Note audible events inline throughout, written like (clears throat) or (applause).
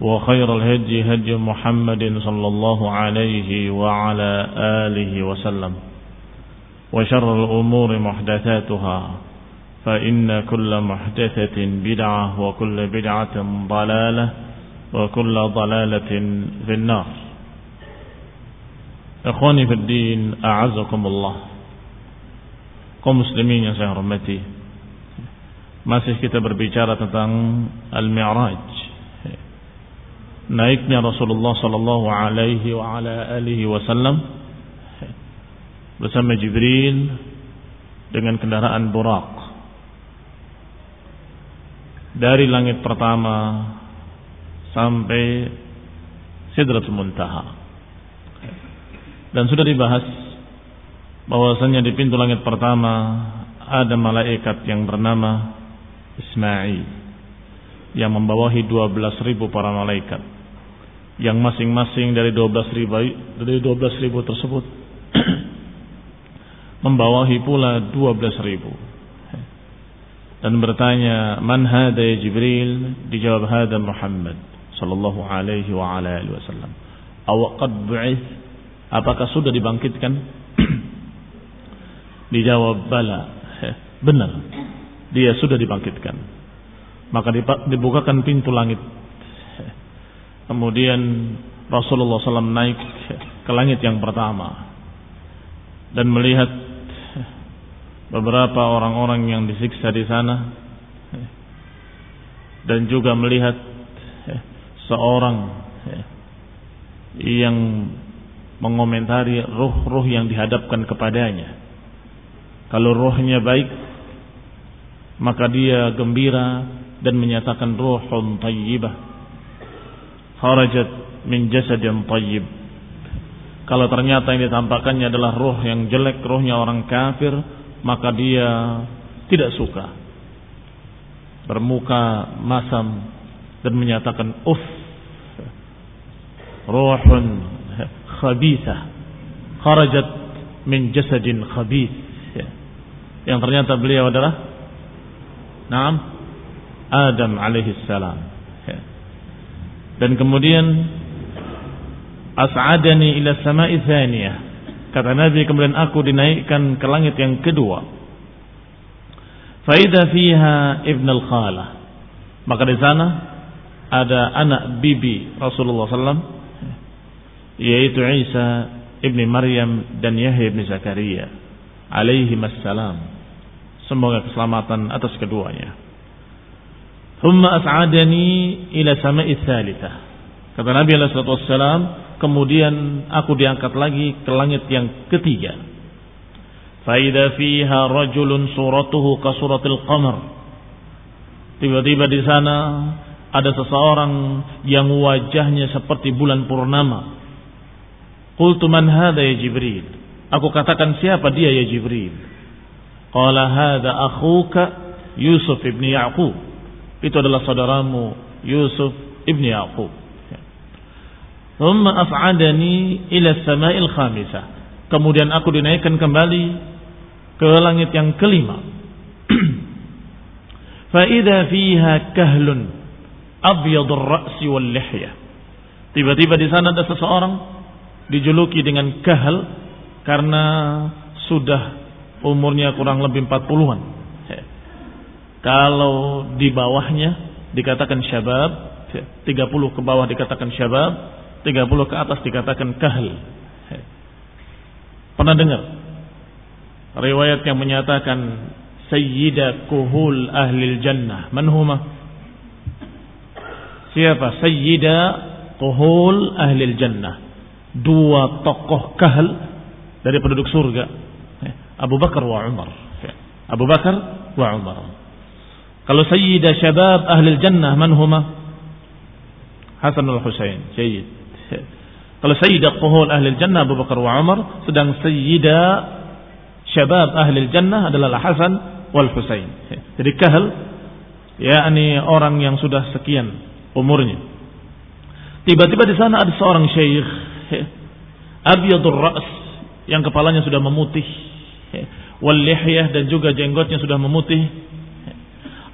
وخير الهدي هدي محمد صلى الله عليه وعلى آله وسلم وشر الأمور محدثاتها فإن كل محدثة بدعة وكل بدعة ضلالة وكل ضلالة في النار Ikhwani fi din, a'azakumullah. Kaum muslimin yang saya hormati. Masih kita berbicara tentang Al-Mi'raj. Naiknya Rasulullah sallallahu alaihi wa ala alihi wasallam bersama Jibril dengan kendaraan Buraq. Dari langit pertama sampai Sidratul Muntaha. Dan sudah dibahas bahwasanya di pintu langit pertama ada malaikat yang bernama Ismail yang membawahi 12.000 para malaikat yang masing-masing dari 12.000 dari 12.000 tersebut (clears throat) membawahi pula 12.000 dan bertanya man hada ya Jibril dijawab hada Muhammad sallallahu alaihi wa ala alihi wasallam aw Apakah sudah dibangkitkan? (clears throat) Dijawab bala. (clears throat) Benar. Dia sudah dibangkitkan. Maka dibukakan pintu langit. Kemudian Rasulullah SAW naik ke langit yang pertama. Dan melihat beberapa orang-orang yang disiksa di sana. Dan juga melihat seorang yang mengomentari ruh-ruh yang dihadapkan kepadanya. Kalau ruhnya baik, maka dia gembira dan menyatakan ruhun tayyibah. Kharajat min jasadin tayyib. Kalau ternyata yang ditampakkannya adalah ruh yang jelek, ruhnya orang kafir, maka dia tidak suka. Bermuka masam dan menyatakan uff. Ruhun khabithah kharajat min jasadin khabith yang ternyata beliau adalah Naam Adam alaihi salam dan kemudian as'adani ila sama'i thaniyah. Kata Nabi kemudian aku dinaikkan ke langit yang kedua. Faida fiha ibn al-khalah maka di sana ada anak bibi Rasulullah sallallahu yaitu Isa ibni Maryam dan Yahya ibni Zakaria. Alaihi assalam semoga keselamatan atas keduanya thumma as'adani ila sama'i tsalitsah kata Nabi alaihi wassalam kemudian aku diangkat lagi ke langit yang ketiga faida fiha rajulun suratuhu ka suratil qamar Tiba-tiba di sana ada seseorang yang wajahnya seperti bulan purnama. Qultu man hadha ya Jibril? Aku katakan siapa dia ya Jibril? Qala hadha akhuka Yusuf ibn Ya'qub. Itu adalah saudaramu Yusuf ibn Ya'qub. Thumma af'adani ila sama'il khamisah. Kemudian aku dinaikkan kembali ke langit yang kelima. (clears throat) Fa'idha fiha kahlun abyadur ra'si wal lihya. Tiba-tiba di sana ada seseorang dijuluki dengan kahal karena sudah umurnya kurang lebih 40-an. Kalau di bawahnya dikatakan syabab, 30 ke bawah dikatakan syabab, 30 ke atas dikatakan kahal. Pernah dengar riwayat yang menyatakan Sayyida kuhul ahli jannah. Man huma? Siapa? Sayyida kuhul ahli jannah. Dua tokoh kahal dari penduduk surga. Abu Bakar wa Umar. Abu Bakar wa Umar. Kalau Sayyida syabab ahli jannah man huma? Hasan al-Husain. Sayyid. (laughs) Kalau Sayyidah kuhul ahli jannah Abu Bakar wa Umar. Sedang Sayyida syabab ahli jannah adalah Hasan wal Husain. (laughs) Jadi kahal yakni orang yang sudah sekian umurnya. Tiba-tiba di sana ada seorang syekh (laughs) abyadur ra's yang kepalanya sudah memutih wal lihyah dan juga jenggotnya sudah memutih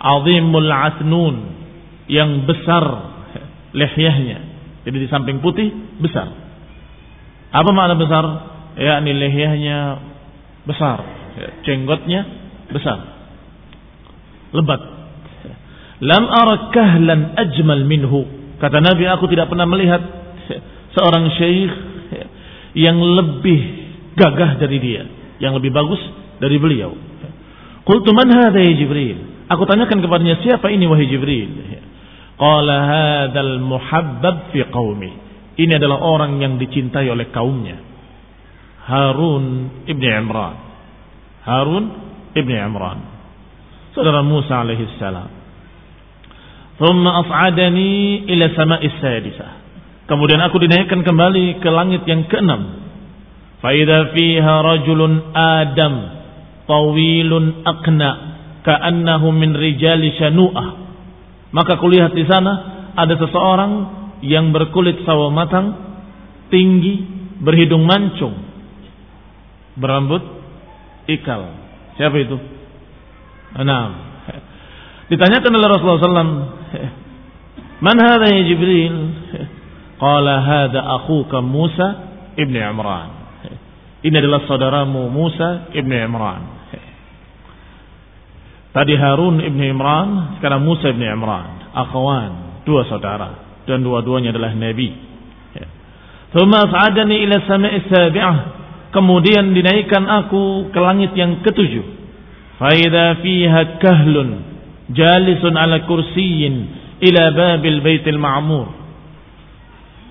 azimul asnun yang besar lihyahnya jadi di samping putih besar apa makna besar yakni lihyahnya besar jenggotnya besar. Lebat. Lam ara kahlan ajmal minhu. Kata Nabi aku tidak pernah melihat seorang syekh yang lebih gagah dari dia, yang lebih bagus dari beliau. Qultu man hadha ya Jibril? Aku tanyakan kepadanya siapa ini wahai Jibril? Qala hadzal muhabbab fi qaumi. Ini adalah orang yang dicintai oleh kaumnya. Harun ibni Imran. Harun ibni Imran saudara Musa alaihi salam thumma as'adani ila sama'i sadisah kemudian aku dinaikkan kembali ke langit yang keenam faida fiha rajulun adam tawilun aqna ka'annahu min rijali shanu'ah maka kulihat di sana ada seseorang yang berkulit sawo matang tinggi berhidung mancung berambut ikal Siapa itu? Enam. Ditanyakan oleh Rasulullah SAW, Man hadha ya Jibril? Qala hadha akhuka Musa ibni Imran. Ini adalah saudaramu Musa ibni Imran. Tadi Harun ibni Imran, sekarang Musa ibni Imran. Akhwan, dua saudara. Dan dua-duanya adalah Nabi. Thumma as'adani ila sama'i sabi'ah Kemudian dinaikkan aku ke langit yang ketujuh. Faida fiha kahlun jalisun ala kursiyin ila babil baitil ma'mur.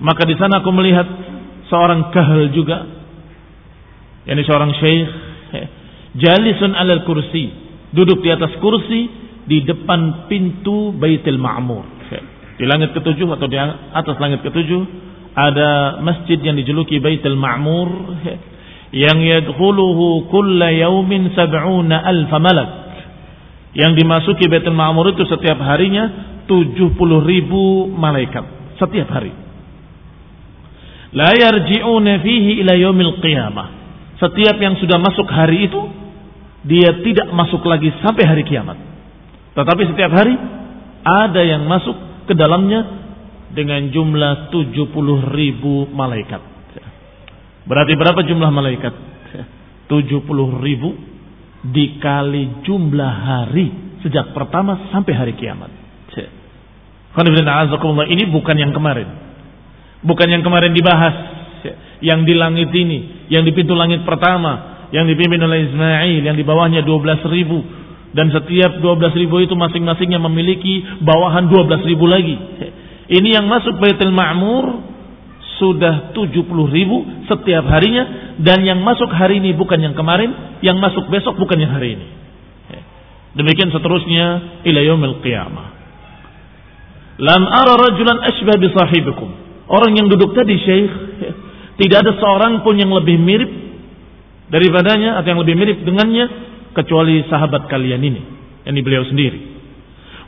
Maka di sana aku melihat seorang kahl juga. Yani seorang syekh jalisun ala kursi, duduk di atas kursi di depan pintu Baitul Ma'mur. Di langit ketujuh atau di atas langit ketujuh ada masjid yang dijuluki Baitul Ma'mur yang yadkhuluhu kulla yaumin sab'una alfa malak. Yang dimasuki Baitul Ma'mur itu setiap harinya 70 ribu malaikat. Setiap hari. La yarji'una fihi ila yaumil setiap yang sudah masuk hari itu dia tidak masuk lagi sampai hari kiamat tetapi setiap hari ada yang masuk ke dalamnya dengan jumlah 70 ribu malaikat Berarti berapa jumlah malaikat? 70 ribu dikali jumlah hari sejak pertama sampai hari kiamat. Ini bukan yang kemarin. Bukan yang kemarin dibahas. Yang di langit ini. Yang di pintu langit pertama. Yang dipimpin oleh Ismail. Yang di bawahnya 12 ribu. Dan setiap 12 ribu itu masing-masingnya memiliki bawahan 12 ribu lagi. Ini yang masuk Baitul Ma'mur sudah 70 ribu setiap harinya dan yang masuk hari ini bukan yang kemarin, yang masuk besok bukan yang hari ini. Demikian seterusnya ila yaumil qiyamah. Lam ara rajulan asbah bi sahibikum. Orang yang duduk tadi Syekh, tidak ada seorang pun yang lebih mirip daripadanya atau yang lebih mirip dengannya kecuali sahabat kalian ini, yang beliau sendiri.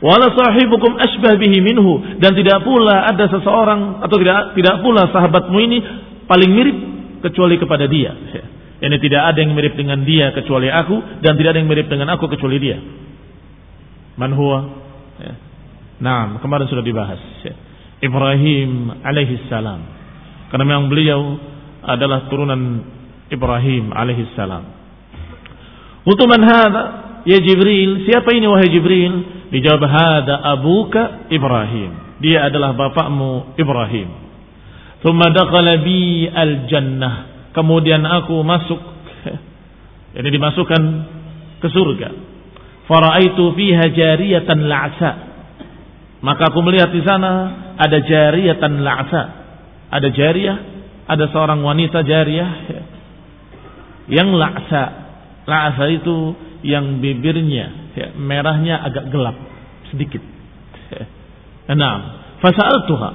Wala sahibukum asbah bihi minhu dan tidak pula ada seseorang atau tidak tidak pula sahabatmu ini paling mirip kecuali kepada dia. Ini tidak ada yang mirip dengan dia kecuali aku dan tidak ada yang mirip dengan aku kecuali dia. Man huwa? Nah, kemarin sudah dibahas. Ya. Ibrahim alaihi salam. Karena memang beliau adalah turunan Ibrahim alaihi salam. Untuk man hadha? Ya Jibril, siapa ini wahai Jibril? Dijawab hada abuka Ibrahim. Dia adalah bapakmu Ibrahim. Thumma dakhala bi al-jannah kemudian aku masuk (laughs) ini dimasukkan ke surga faraitu fiha jariyatan la'sa maka aku melihat di sana ada jariyatan la'sa ada jariyah ada seorang wanita jariyah yang la'sa la'sa itu yang bibirnya ya, merahnya agak gelap sedikit (laughs) enam fasa'altuha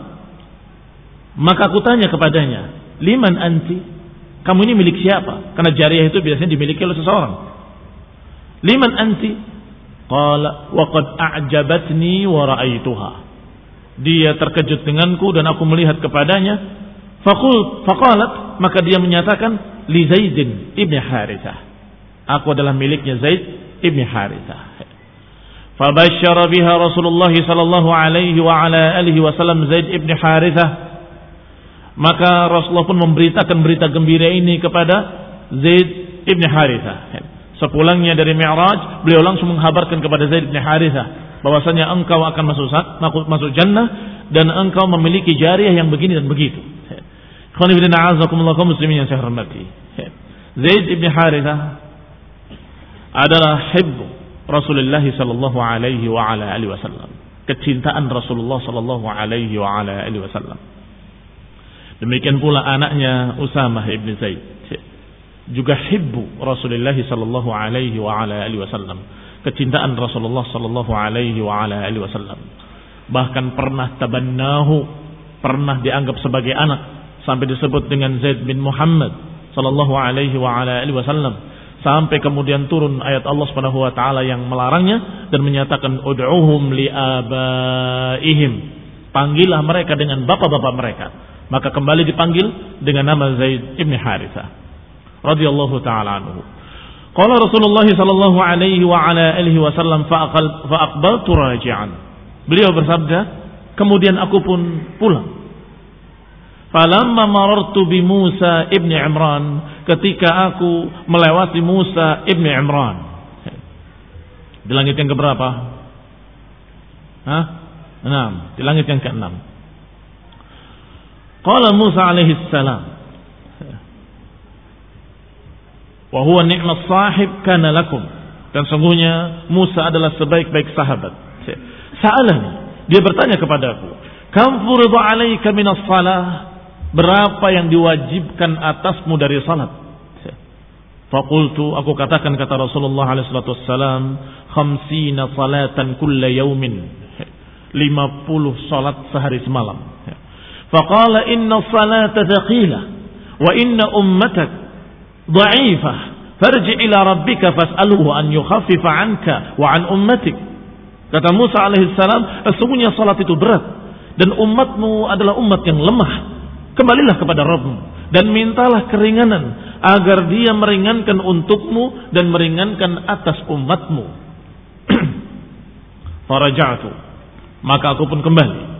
maka aku tanya kepadanya liman anti kamu ini milik siapa? Karena jariah itu biasanya dimiliki oleh seseorang. Liman anti? Qala wa qad a'jabatni wa ra'aituha. Dia terkejut denganku dan aku melihat kepadanya. Faqul faqalat maka dia menyatakan li Zaidin ibn Harithah. Aku adalah miliknya Zaid ibn Harithah. Fabasyara biha Rasulullah sallallahu alaihi wa ala alihi wasallam Zaid ibn Harithah maka Rasulullah pun memberitakan berita gembira ini kepada Zaid ibn Harithah. Sepulangnya dari Mi'raj, beliau langsung menghabarkan kepada Zaid ibn Harithah bahwasanya engkau akan masuk masuk jannah dan engkau memiliki jariah yang begini dan begitu. Muslimin yang saya hormati. Zaid ibn Harithah adalah hibbu Rasulullah sallallahu alaihi wa ala alihi wasallam. Kecintaan Rasulullah sallallahu alaihi wa ala alihi wasallam. Demikian pula anaknya Usamah ibn Zaid. Juga hibbu Rasulullah sallallahu alaihi wa ala alihi wasallam. Kecintaan Rasulullah sallallahu alaihi wa ala alihi wasallam. Bahkan pernah tabannahu, pernah dianggap sebagai anak sampai disebut dengan Zaid bin Muhammad sallallahu alaihi wa ala alihi wasallam sampai kemudian turun ayat Allah Subhanahu wa taala yang melarangnya dan menyatakan ud'uhum li abaihim panggillah mereka dengan bapak-bapak mereka maka kembali dipanggil dengan nama Zaid ibn Harithah radhiyallahu taala anhu. Qala Rasulullah sallallahu alaihi wa ala alihi wasallam fa aqbaltu raji'an. Beliau bersabda, kemudian aku pun pulang. Falamma marartu bi Musa ibn Imran, ketika aku melewati Musa ibn Imran. Di langit yang keberapa? Hah? Enam. Di langit yang keenam. Qala Musa alaihi salam. Wa huwa ni'mat sahib kana lakum. Dan sungguhnya Musa adalah sebaik-baik sahabat. Sa'alani. Dia bertanya kepadaku. Kam furida alaika minas salah. Berapa yang diwajibkan atasmu dari salat? Fakultu aku katakan kata Rasulullah alaihissalatu "Khamsina salatan kulla yaumin." 50 salat sehari semalam. Fakala inna salata thaqila wa inna ummatak dha'ifah farji ila rabbika fas'aluhu an yukhaffifa anka wa an ummatik. Kata Musa alaihissalam, sesungguhnya salat itu berat dan umatmu adalah umat yang lemah Kembalilah kepada Rabbmu dan mintalah keringanan agar dia meringankan untukmu dan meringankan atas umatmu. (clears throat) Faraja'tu. Maka aku pun kembali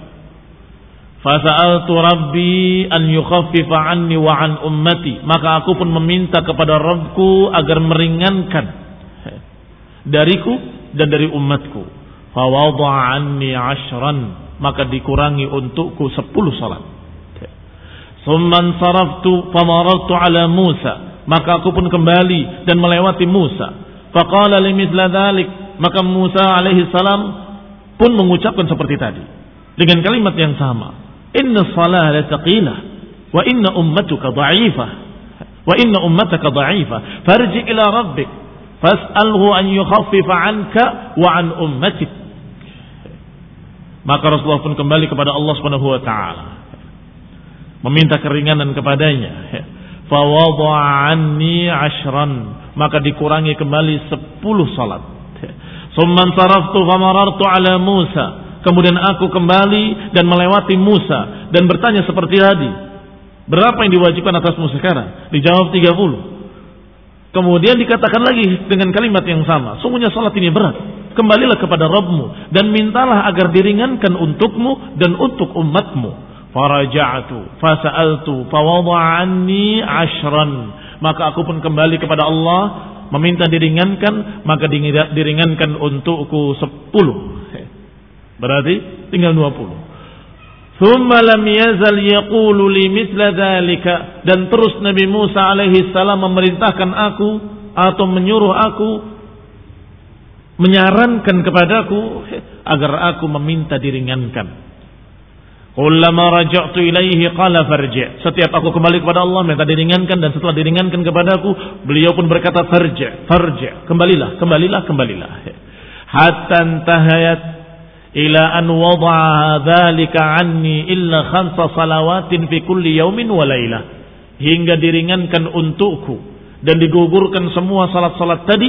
Fasa'altu Rabbi an yukhaffifa anni wa an ummati. Maka aku pun meminta kepada Rabbku agar meringankan dariku dan dari umatku. Fawadha anni ashran. Maka dikurangi untukku sepuluh salat. Summan saraftu famarartu ala Musa. Maka aku pun kembali dan melewati Musa. Faqala limithla dhalik. Maka Musa alaihi salam pun mengucapkan seperti tadi. Dengan kalimat yang sama. Inna salah la taqila wa inna ummatuka dha'ifah wa inna ummataka dha'ifah farji ila rabbik Fas'alhu an yukhaffifa anka wa an ummatik. Maka Rasulullah pun kembali kepada Allah Subhanahu wa taala. Meminta keringanan kepadanya. Fawadha'a anni ashran. Maka dikurangi kembali sepuluh salat. Summan saraftu famarartu ala Musa. Kemudian aku kembali dan melewati Musa dan bertanya seperti tadi. Berapa yang diwajibkan atasmu sekarang? Dijawab 30. Kemudian dikatakan lagi dengan kalimat yang sama. Sungguhnya salat ini berat. Kembalilah kepada Rabbmu dan mintalah agar diringankan untukmu dan untuk umatmu. Faraja'tu fasa'altu fawada'anni ashran. Maka aku pun kembali kepada Allah meminta diringankan maka diringankan untukku sepuluh. Berarti tinggal dua puluh. Thumma lam yazal yaqulu li mithla dhalika dan terus Nabi Musa alaihi salam memerintahkan aku atau menyuruh aku menyarankan kepadaku agar aku meminta diringankan. Kullama raja'tu ilaihi qala farji'. Setiap aku kembali kepada Allah minta diringankan dan setelah diringankan kepadaku beliau pun berkata farji', farji'. Kembalilah, kembalilah, kembalilah. Hatta intahayat ila an wada'a dzalika anni illa khamsa salawatin fi kulli yaumin wa lailah hingga diringankan untukku dan digugurkan semua salat-salat tadi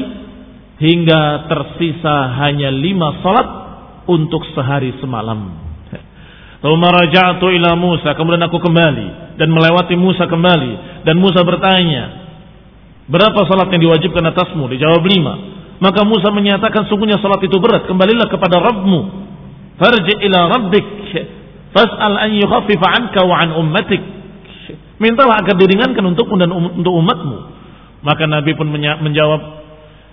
hingga tersisa hanya lima salat untuk sehari semalam. Thumma raja'tu ila Musa, kemudian aku kembali dan melewati Musa kembali. Dan Musa bertanya, "Berapa salat yang diwajibkan atasmu?" Dijawab lima. Maka Musa menyatakan sungguhnya salat itu berat, kembalilah kepada Rabbmu. Farji ila rabbik. Fas'al an yukhaffifa anka wa an ummatik. Mintalah agar diringankan untukmu dan um, untuk umatmu. Maka Nabi pun menjawab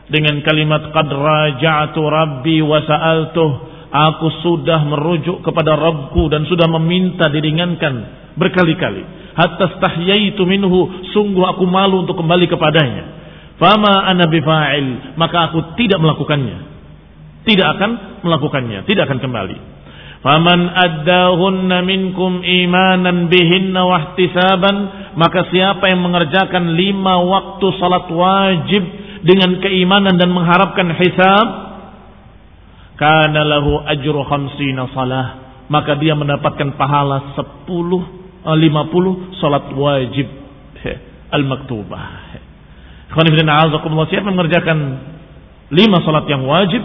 dengan kalimat qad raja'tu rabbi wa sa'altuh aku sudah merujuk kepada Rabbku dan sudah meminta diringankan berkali-kali. Hatta stahyaitu minhu sungguh aku malu untuk kembali kepadanya. Fama ana bifa'il maka aku tidak melakukannya. Tidak akan melakukannya, tidak akan kembali. Faman addahunna minkum imanan bihinna wahtisaban maka siapa yang mengerjakan lima waktu salat wajib dengan keimanan dan mengharapkan hisab kana lahu ajru khamsina salah maka dia mendapatkan pahala 10 50 salat wajib al-maktubah. Siapa yang mengerjakan lima salat yang wajib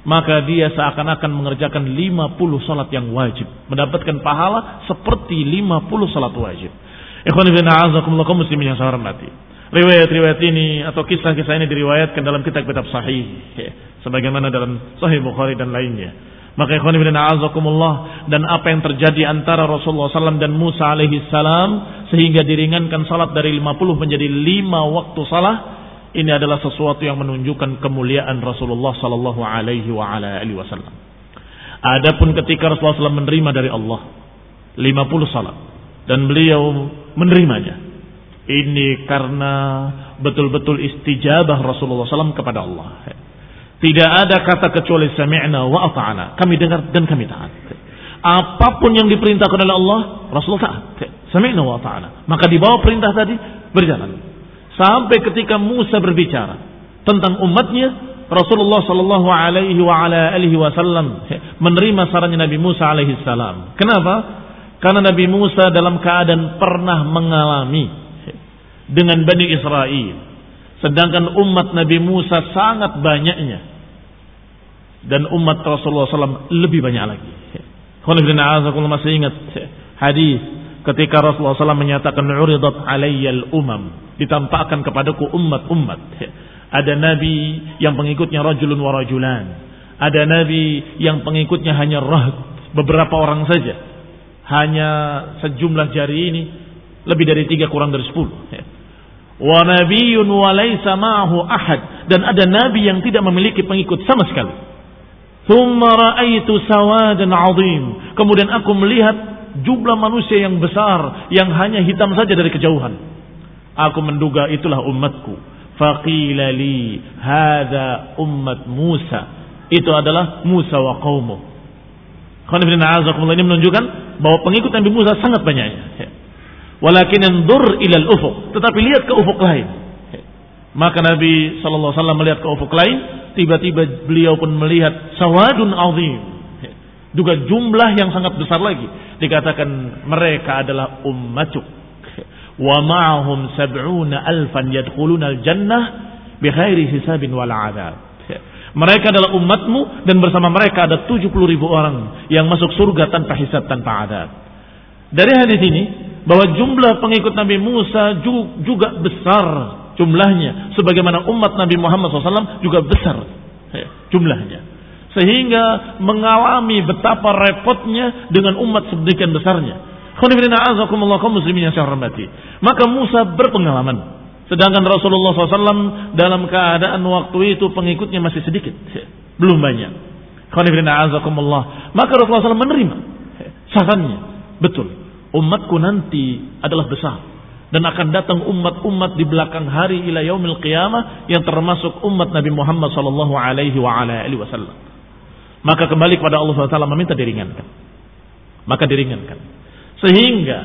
maka dia seakan-akan mengerjakan 50 salat yang wajib, mendapatkan pahala seperti 50 salat wajib. Ikhwan kaum muslimin yang saya hormati. Riwayat-riwayat ini atau kisah-kisah ini diriwayatkan dalam kitab-kitab sahih sebagaimana dalam Sahih Bukhari dan lainnya. Maka ikhwan ibn a'azakumullah dan apa yang terjadi antara Rasulullah SAW dan Musa alaihi salam sehingga diringankan salat dari 50 menjadi 5 waktu salah ini adalah sesuatu yang menunjukkan kemuliaan Rasulullah sallallahu alaihi wa ala alihi wasallam. Adapun ketika Rasulullah SAW menerima dari Allah 50 salat dan beliau menerimanya. Ini karena betul-betul istijabah Rasulullah SAW kepada Allah. Tidak ada kata kecuali sami'na wa ata'ana. Kami dengar dan kami taat. Apa pun yang diperintahkan oleh Allah, Rasulullah taat. Sami'na wa ata'ana. Maka di bawah perintah tadi berjalan. Sampai ketika Musa berbicara tentang umatnya, Rasulullah Shallallahu Alaihi Wasallam menerima sarannya Nabi Musa alaihi salam. Kenapa? Karena Nabi Musa dalam keadaan pernah mengalami dengan Bani Israel. Sedangkan umat Nabi Musa sangat banyaknya. Dan umat Rasulullah SAW lebih banyak lagi. Kalau masih ingat hadis ketika Rasulullah SAW menyatakan uridat alayyal umam ditampakkan kepadaku umat-umat. Ada nabi yang pengikutnya rajulun wa rajulan. Ada nabi yang pengikutnya hanya rahb, beberapa orang saja. Hanya sejumlah jari ini lebih dari tiga kurang dari sepuluh. Wa nabiyyun wa laysa ma'ahu ahad dan ada nabi yang tidak memiliki pengikut sama sekali. Thumma ra'aitu sawadan 'azim. Kemudian aku melihat jumlah manusia yang besar yang hanya hitam saja dari kejauhan. Aku menduga itulah umatku. Faqila li hadha ummat Musa. Itu adalah Musa wa qawmu. Ini menunjukkan bahwa pengikut Nabi Musa sangat banyaknya. Walakin endur ilal ufuk. Tetapi lihat ke ufuk lain. Maka Nabi SAW melihat ke ufuk lain, tiba-tiba beliau pun melihat sawadun azim. Juga jumlah yang sangat besar lagi. Dikatakan mereka adalah ummatuk. Wa ma'ahum sab'una alfan yadkhuluna al-jannah bighairi hisabin wal adab. Mereka adalah umatmu dan bersama mereka ada 70 ribu orang yang masuk surga tanpa hisab, tanpa adab. Dari hadis ini bahwa jumlah pengikut Nabi Musa juga besar jumlahnya. Sebagaimana umat Nabi Muhammad SAW juga besar ya, jumlahnya. Sehingga mengalami betapa repotnya dengan umat sedemikian besarnya. Maka Musa berpengalaman. Sedangkan Rasulullah SAW dalam keadaan waktu itu pengikutnya masih sedikit ya, belum banyak. Maka Rasulullah SAW menerima sarannya. Betul umatku nanti adalah besar dan akan datang umat-umat di belakang hari ila yaumil qiyamah yang termasuk umat Nabi Muhammad sallallahu alaihi wa wasallam. Maka kembali kepada Allah SWT meminta diringankan. Maka diringankan. Sehingga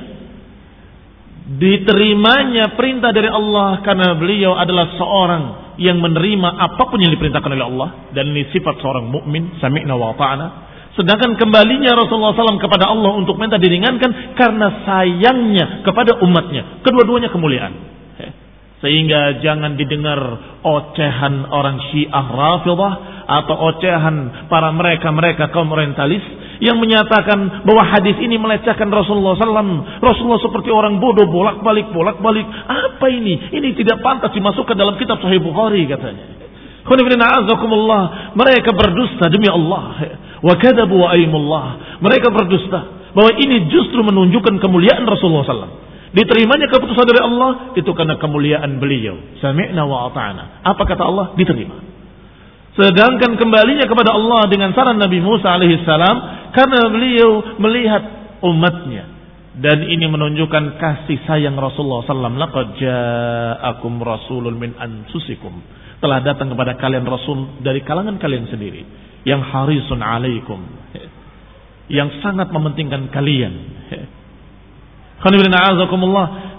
diterimanya perintah dari Allah karena beliau adalah seorang yang menerima apa pun yang diperintahkan oleh Allah dan ini sifat seorang mukmin sami'na wa ta'ana Sedangkan kembalinya Rasulullah SAW kepada Allah untuk minta diringankan karena sayangnya kepada umatnya. Kedua-duanya kemuliaan. Sehingga jangan didengar ocehan orang Syiah Rafidah atau ocehan para mereka-mereka kaum orientalis yang menyatakan bahwa hadis ini melecehkan Rasulullah SAW. Rasulullah seperti orang bodoh bolak-balik bolak-balik. Apa ini? Ini tidak pantas dimasukkan dalam kitab Sahih Bukhari katanya. Mereka berdusta demi Allah. Wa kadabu wa aimullah. Mereka berdusta. Bahwa ini justru menunjukkan kemuliaan Rasulullah SAW. Diterimanya keputusan dari Allah itu karena kemuliaan beliau. Sami'na wa ata'na. Apa kata Allah? Diterima. Sedangkan kembalinya kepada Allah dengan saran Nabi Musa alaihissalam karena beliau melihat umatnya dan ini menunjukkan kasih sayang Rasulullah SAW. Laqad ja'akum rasulun min anfusikum telah datang kepada kalian Rasul dari kalangan kalian sendiri yang harisun alaikum yang sangat mementingkan kalian.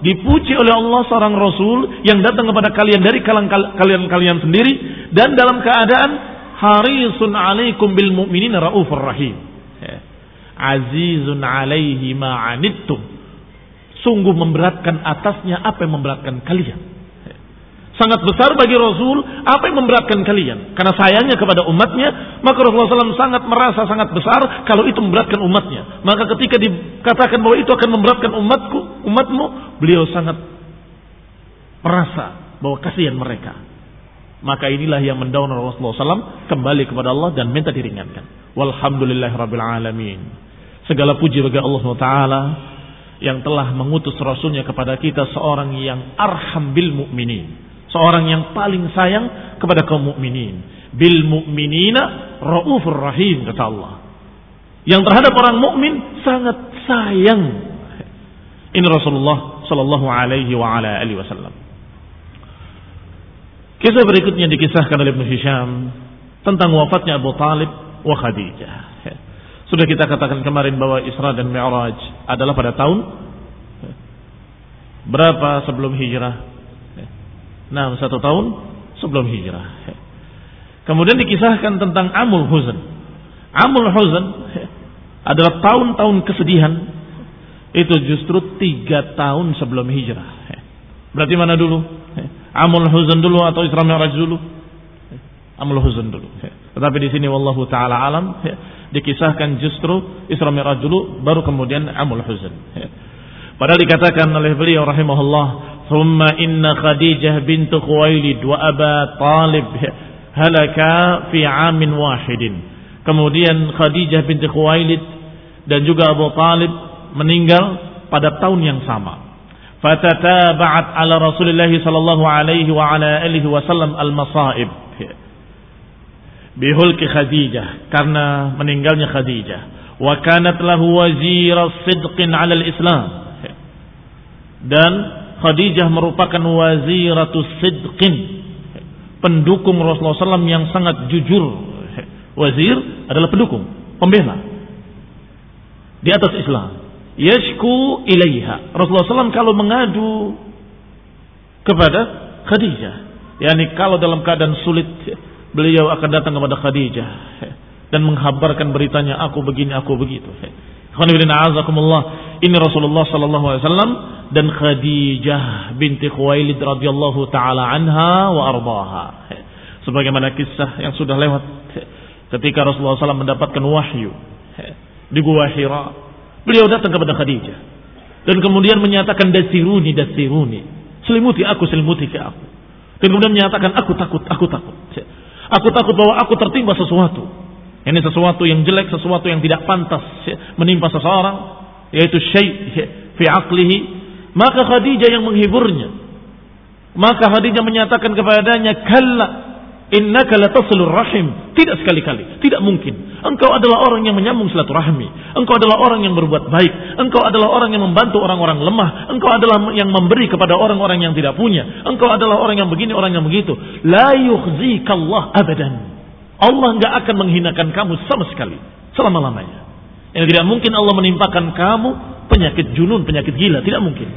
Dipuji oleh Allah seorang Rasul yang datang kepada kalian dari kalian kalian sendiri dan dalam keadaan harisun alaikum bil mu'minin raufur rahim. Azizun alaihi ma'anittum sungguh memberatkan atasnya apa yang memberatkan kalian sangat besar bagi Rasul apa yang memberatkan kalian? Karena sayangnya kepada umatnya maka Rasulullah SAW sangat merasa sangat besar kalau itu memberatkan umatnya. Maka ketika dikatakan bahwa itu akan memberatkan umatku umatmu beliau sangat merasa bahwa kasihan mereka. Maka inilah yang mendorong Rasulullah SAW kembali kepada Allah dan minta diringankan. Alamin. Segala puji bagi Allah SWT yang telah mengutus Rasulnya kepada kita seorang yang arham bil mu'minin seorang yang paling sayang kepada kaum mukminin. Bil mukminina raufur rahim kata Allah. Yang terhadap orang mukmin sangat sayang. Ini Rasulullah sallallahu alaihi wa ala alihi wasallam. Kisah berikutnya dikisahkan oleh Ibnu Hisham tentang wafatnya Abu Talib wa Khadijah. Sudah kita katakan kemarin bahwa Isra dan Mi'raj adalah pada tahun berapa sebelum hijrah? Nah, satu tahun sebelum hijrah. Kemudian dikisahkan tentang Amul Huzn. Amul Huzn adalah tahun-tahun kesedihan. Itu justru tiga tahun sebelum hijrah. Berarti mana dulu? Amul Huzn dulu atau Isra Mi'raj dulu? Amul Huzn dulu. Tetapi di sini wallahu taala alam dikisahkan justru Isra Mi'raj dulu baru kemudian Amul Huzn. Padahal dikatakan oleh beliau rahimahullah ثم إن خديجة بنت خويلد وأبا طالب halaka fi amin wahidin. Kemudian Khadijah binti Khuwailid dan juga Abu Talib meninggal pada tahun yang sama. Fatataba'at ala Rasulullah sallallahu alaihi wa ala alihi wasallam al-masaib. Bihulki Khadijah karena meninggalnya Khadijah. Wa kanat lahu wazira sidqin ala al-Islam. Dan Khadijah merupakan waziratu sidqin pendukung Rasulullah SAW yang sangat jujur. Wazir adalah pendukung pembela di atas Islam. Yashku ilaiha. Rasulullah SAW kalau mengadu kepada Khadijah yakni kalau dalam keadaan sulit beliau akan datang kepada Khadijah dan menghabarkan beritanya aku begini aku begitu. Ini Rasulullah sallallahu alaihi wasallam dan Khadijah binti Khuwailid radhiyallahu taala anha wa ardaha. Sebagaimana kisah yang sudah lewat ketika Rasulullah SAW mendapatkan wahyu di Gua Hira, beliau datang kepada Khadijah dan kemudian menyatakan dasiruni dasiruni, selimuti aku selimuti ke aku. Dan kemudian menyatakan aku takut, aku takut. Aku takut bahwa aku tertimpa sesuatu. Ini sesuatu yang jelek, sesuatu yang tidak pantas menimpa seseorang, yaitu syai' fi aqlihi. Maka Khadijah yang menghiburnya. Maka Khadijah menyatakan kepadanya, "Kalla Innaka latasilur rahim. Tidak sekali-kali. Tidak mungkin. Engkau adalah orang yang menyambung silaturahmi. Engkau adalah orang yang berbuat baik. Engkau adalah orang yang membantu orang-orang lemah. Engkau adalah yang memberi kepada orang-orang yang tidak punya. Engkau adalah orang yang begini, orang yang begitu. La yukhzikallah abadan. Allah enggak akan menghinakan kamu sama sekali. Selama-lamanya. Yang tidak mungkin Allah menimpakan kamu penyakit junun, penyakit gila. Tidak mungkin.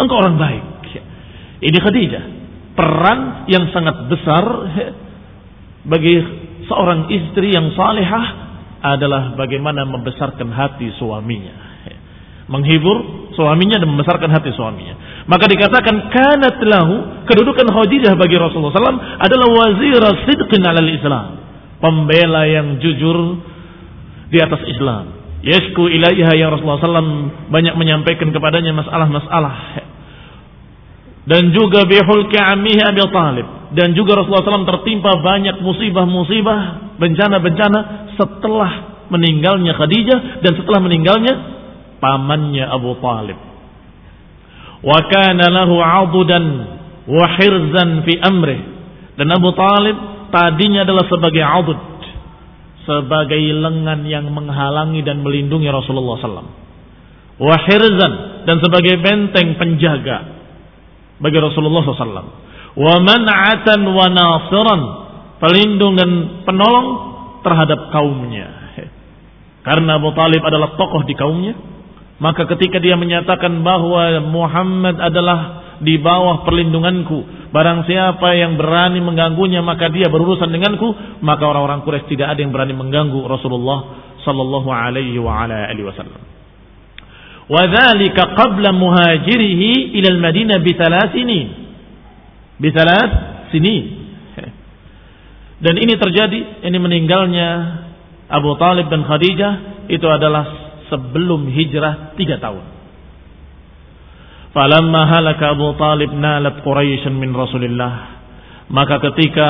Engkau orang baik. Ini Khadijah. Peran yang sangat besar bagi seorang istri yang salihah adalah bagaimana membesarkan hati suaminya. Menghibur suaminya dan membesarkan hati suaminya. Maka dikatakan kanat lahu kedudukan Khadijah bagi Rasulullah SAW adalah wazir sidqin alal Islam. Pembela yang jujur di atas Islam. Yasku ilaiha yang Rasulullah SAW banyak menyampaikan kepadanya masalah-masalah. Dan juga bihul amihi Abi Talib dan juga Rasulullah SAW tertimpa banyak musibah-musibah, bencana-bencana setelah meninggalnya Khadijah dan setelah meninggalnya pamannya Abu Talib. Wa kana lahu 'adudan wa hirzan fi amrih. Dan Abu Talib tadinya adalah sebagai 'adud, sebagai lengan yang menghalangi dan melindungi Rasulullah SAW. Wa hirzan dan sebagai benteng penjaga bagi Rasulullah SAW wa man'atan wa nasiran, pelindung dan penolong terhadap kaumnya. Karena Abu Talib adalah tokoh di kaumnya, maka ketika dia menyatakan bahwa Muhammad adalah di bawah perlindunganku. Barang siapa yang berani mengganggunya maka dia berurusan denganku, maka orang-orang Quraisy tidak ada yang berani mengganggu Rasulullah sallallahu alaihi wasallam. Wadhalika qabla muhajirihi ila al-Madinah bi sinin. Bi sinin. Dan ini terjadi, ini meninggalnya Abu Talib dan Khadijah itu adalah sebelum hijrah tiga tahun. Falamma halaka Abu Talib nalat Quraisy min Rasulillah. Maka ketika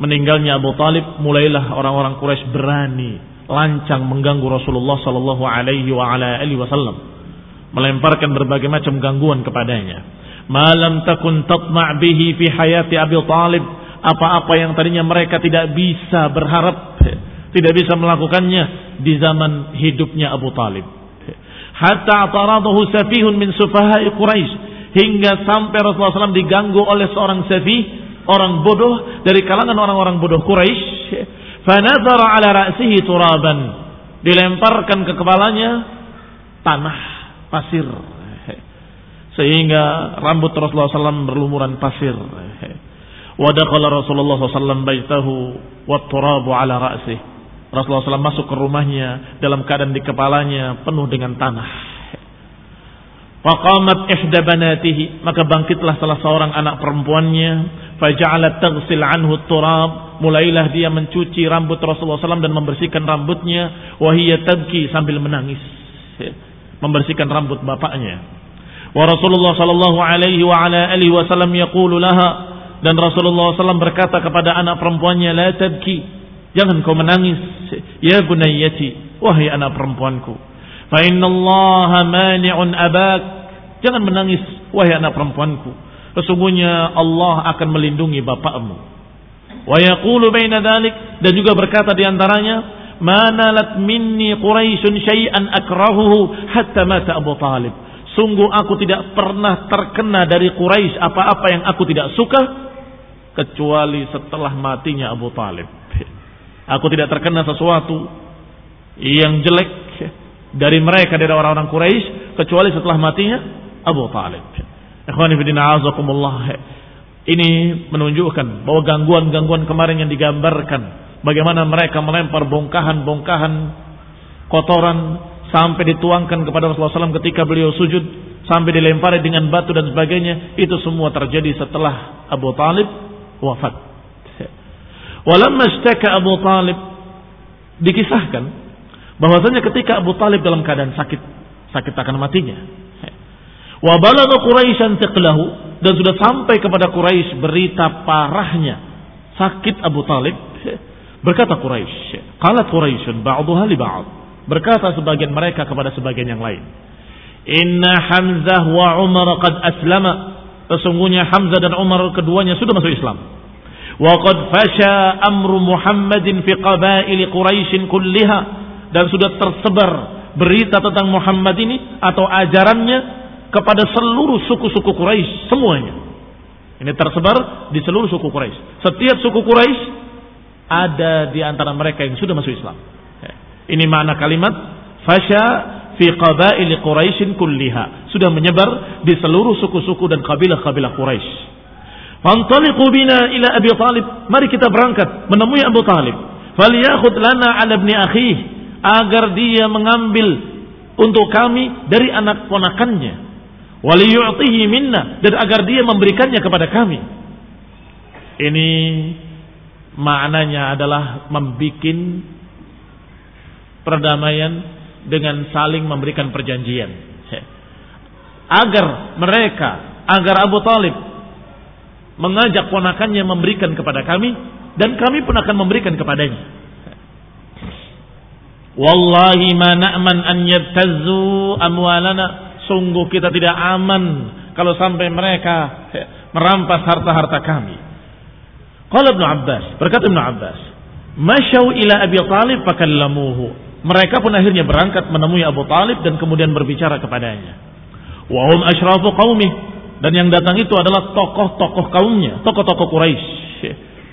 meninggalnya Abu Talib, mulailah orang-orang Quraisy berani lancang mengganggu Rasulullah sallallahu alaihi wasallam, melemparkan berbagai macam gangguan kepadanya. Malam takun tatma' bihi fi hayati Abi Talib. Apa-apa yang tadinya mereka tidak bisa berharap tidak bisa melakukannya di zaman hidupnya Abu Talib hatta taradahu safihun min sufahai Quraisy hingga sampai Rasulullah SAW diganggu oleh seorang safih orang bodoh dari kalangan orang-orang bodoh Quraisy fanazara ala ra'sihi turaban dilemparkan ke kepalanya tanah pasir sehingga rambut Rasulullah SAW berlumuran pasir. Wadakala Rasulullah SAW baitahu watturabu ala ra'sih. Rasulullah SAW masuk ke rumahnya dalam keadaan di kepalanya penuh dengan tanah. Faqamat ihda banatihi maka bangkitlah salah seorang anak perempuannya. Faja'alat taghsil anhu turab mulailah dia mencuci rambut Rasulullah SAW dan membersihkan rambutnya. Wahiyya tabki sambil menangis membersihkan rambut bapaknya. Wa Rasulullah sallallahu alaihi wa ala alihi wasallam yaqulu laha dan Rasulullah SAW berkata kepada anak perempuannya la tabki jangan kau menangis. Ya bunayyati wahai anak perempuanku. Fa innallaha mani'un abak. Jangan menangis wahai anak perempuanku. Sesungguhnya Allah akan melindungi bapakmu. Wa yaqulu baina dzalik dan juga berkata di antaranya manalat minni quraisyun syai'an akrahuhu hatta mata Abu Talib. Sungguh aku tidak pernah terkena dari Quraisy apa-apa yang aku tidak suka kecuali setelah matinya Abu Talib. Aku tidak terkena sesuatu yang jelek dari mereka dari orang-orang Quraisy kecuali setelah matinya Abu Talib. Ini menunjukkan bahwa gangguan-gangguan kemarin yang digambarkan, bagaimana mereka melempar bongkahan-bongkahan kotoran sampai dituangkan kepada Rasulullah SAW ketika beliau sujud, sampai dilempari dengan batu dan sebagainya, itu semua terjadi setelah Abu Talib wafat. Walamma ishtaka Abu Talib dikisahkan bahwasanya ketika Abu Talib dalam keadaan sakit, sakit akan matinya. Wa balagha Quraisyan tiqlahu dan sudah sampai kepada Quraisy berita parahnya sakit Abu Talib. Berkata Quraisy, qalat Quraisyun ba'dhuha li ba'd. Berkata sebagian mereka kepada sebagian yang lain. Inna Hamzah wa Umar qad aslama. Sesungguhnya Hamzah dan Umar keduanya sudah masuk Islam. Qad fasha amru Muhammadin fi qabail Quraisy kulliha dan sudah tersebar berita tentang Muhammad ini atau ajarannya kepada seluruh suku-suku Quraisy semuanya. Ini tersebar di seluruh suku Quraisy. Setiap suku Quraisy ada di antara mereka yang sudah masuk Islam. Ini makna kalimat fasya fi qabail Quraisy kulliha. Sudah menyebar di seluruh suku-suku dan kabilah-kabilah Quraisy. Fantaliqu bina ila Abi Talib. Mari kita berangkat menemui Abu Talib. Falyakhud lana ala ibni akhih agar dia mengambil untuk kami dari anak ponakannya waliyu'tihi minna dan agar dia memberikannya kepada kami. Ini maknanya adalah membuat perdamaian dengan saling memberikan perjanjian. Agar mereka, agar Abu Talib mengajak ponakannya memberikan kepada kami dan kami pun akan memberikan kepadanya. Wallahi ma na'man an yabtazzu amwalana Sungguh kita tidak aman kalau sampai mereka merampas harta-harta kami. Qala Ibnu Abbas, berkata Ibnu Abbas, "Masyau ila Abi Talib fakallamuhu." Mereka pun akhirnya berangkat menemui Abu Talib dan kemudian berbicara kepadanya. Wa hum asyrafu dan yang datang itu adalah tokoh-tokoh kaumnya, tokoh-tokoh Quraisy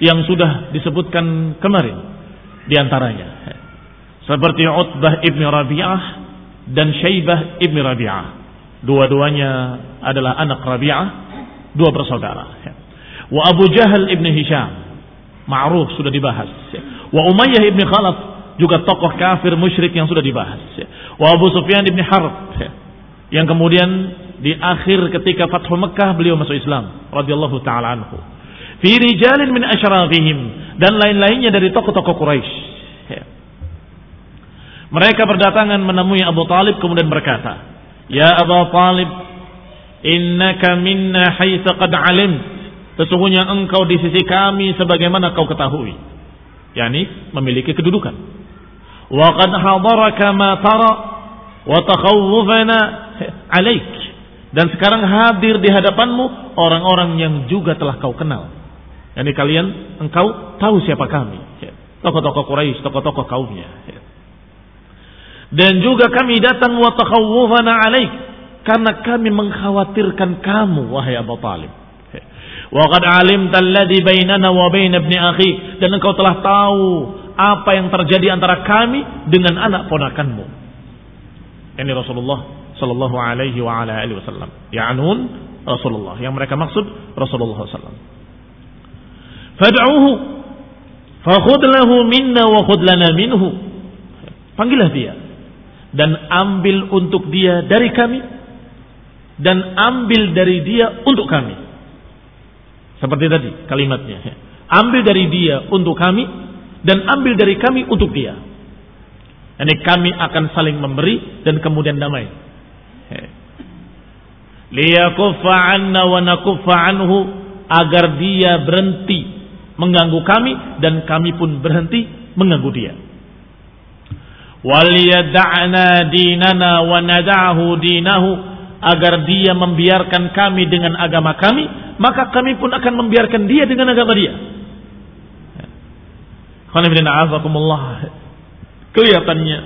yang sudah disebutkan kemarin di antaranya. Seperti Utbah ibn Rabi'ah dan Syaibah ibn Rabi'ah. Dua-duanya adalah anak Rabi'ah, dua bersaudara. Wa Abu Jahal ibn Hisham, ma'ruf sudah dibahas. Wa Umayyah ibn Khalaf, juga tokoh kafir musyrik yang sudah dibahas. Wa Abu Sufyan ibn Harb, yang kemudian di akhir ketika Fathu Mekah beliau masuk Islam radhiyallahu taala anhu. Fi rijalin min asyrafihim dan lain-lainnya dari tokoh-tokoh Quraisy. Mereka berdatangan menemui Abu Talib kemudian berkata, Ya Abu Talib, innaka minna haitha qad alim. Sesungguhnya engkau di sisi kami sebagaimana kau ketahui. Yani memiliki kedudukan. Wa qad hadaraka ma tara wa takhawufana alaik. Dan sekarang hadir di hadapanmu orang-orang yang juga telah kau kenal. Yani kalian, engkau tahu siapa kami. Tokoh-tokoh Quraisy, tokoh-tokoh kaumnya. Dan juga kami datang wa takhawwufana alaik karena kami mengkhawatirkan kamu wahai Abu Talib. Wa qad alimta alladhi bainana wa bain ibni akhi dan engkau telah tahu apa yang terjadi antara kami dengan anak ponakanmu. Ini Rasulullah sallallahu alaihi wa ala alihi wasallam. Ya'nun Rasulullah. Yang mereka maksud Rasulullah sallallahu Fad'uhu fakhudh lahu minna wa khudh lana minhu. Panggillah dia dan ambil untuk dia dari kami dan ambil dari dia untuk kami. Seperti tadi kalimatnya. Ambil dari dia untuk kami dan ambil dari kami untuk dia. Ini kami akan saling memberi dan kemudian damai. Liyakuffa anna wa nakuffa anhu agar dia berhenti mengganggu kami dan kami pun berhenti mengganggu dia. Waliyada'na dinana wa nada'hu dinahu agar dia membiarkan kami dengan agama kami maka kami pun akan membiarkan dia dengan agama dia. Kelihatannya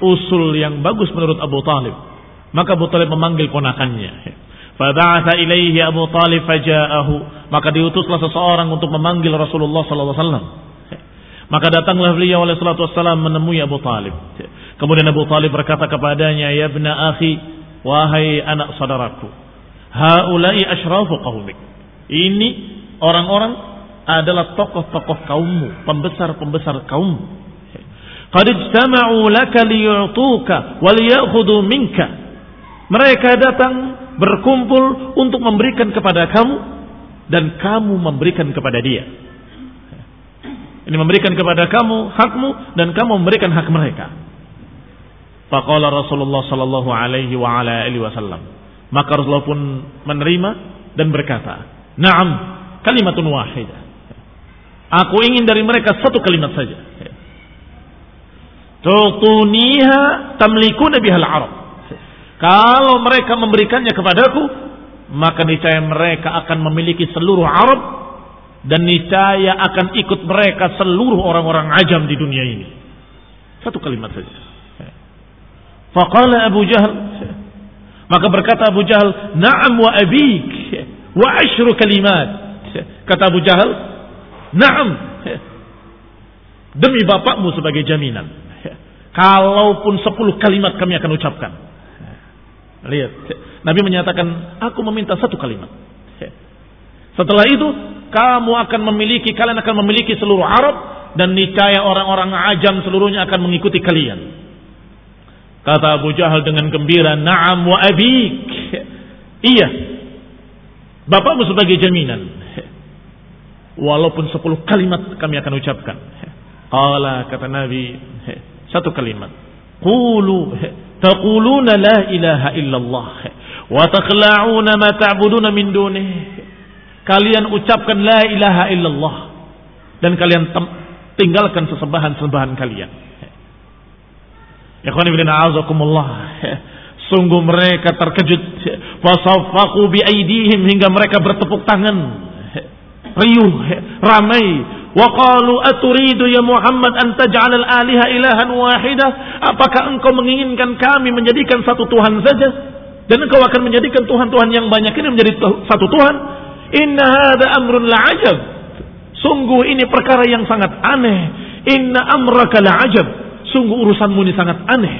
usul yang bagus menurut Abu Talib maka Abu Talib memanggil ponakannya Faba'atha ilaihi Abu Talib faja'ahu maka diutuslah seseorang untuk memanggil Rasulullah sallallahu alaihi maka datanglah beliau oleh salatu wassalam menemui Abu Talib. Kemudian Abu Talib berkata kepadanya, Ya bna akhi, wahai anak saudaraku. Haulai ashrafu qawmik. Ini orang-orang adalah tokoh-tokoh kaummu, pembesar-pembesar kaummu. Qad ijtama'u laka liyu'tuka wa liya'khudhu minka. Mereka datang berkumpul untuk memberikan kepada kamu dan kamu memberikan kepada dia. Ini memberikan kepada kamu hakmu dan kamu memberikan hak mereka. Faqala Rasulullah sallallahu alaihi wa ala alihi wasallam. Maka Rasulullah pun menerima dan berkata, "Na'am, kalimatun wahidah." Aku ingin dari mereka satu kalimat saja. Tutuniha tamlikuna bihal arab. Kalau mereka memberikannya kepadaku, maka niscaya mereka akan memiliki seluruh Arab dan niscaya akan ikut mereka seluruh orang-orang ajam di dunia ini. Satu kalimat saja. Faqala Abu Jahal maka berkata Abu Jahal, "Na'am wa abik wa ashru kalimat." Kata Abu Jahal, "Na'am." Demi bapakmu sebagai jaminan. Kalaupun sepuluh kalimat kami akan ucapkan. Lihat, Nabi menyatakan, aku meminta satu kalimat. Setelah itu, kamu akan memiliki, kalian akan memiliki seluruh Arab dan niscaya orang-orang ajam seluruhnya akan mengikuti kalian. Kata Abu Jahal dengan gembira, "Na'am wa abik." Iya. Bapakmu sebagai jaminan. Walaupun sepuluh kalimat kami akan ucapkan. Qala kata Nabi, satu kalimat. Qulu taquluna la ilaha illallah wa takhla'una ma ta'buduna min dunih. Kalian ucapkan la ilaha illallah dan kalian tinggalkan sesembahan-sembahan kalian. Ikhwan ibn a'azakumullah. Sungguh mereka terkejut. Fasafaku bi aidihim hingga mereka bertepuk tangan. Riuh, ramai. Wa qalu aturidu ya Muhammad an taj'al al-aliha ilahan? Apakah engkau menginginkan kami menjadikan satu Tuhan saja? Dan engkau akan menjadikan Tuhan-Tuhan yang banyak ini menjadi satu Tuhan? Inna hadha amrun la'ajab. Sungguh ini perkara yang sangat aneh. Inna amraka la'ajab. Sungguh urusanmu ini sangat aneh.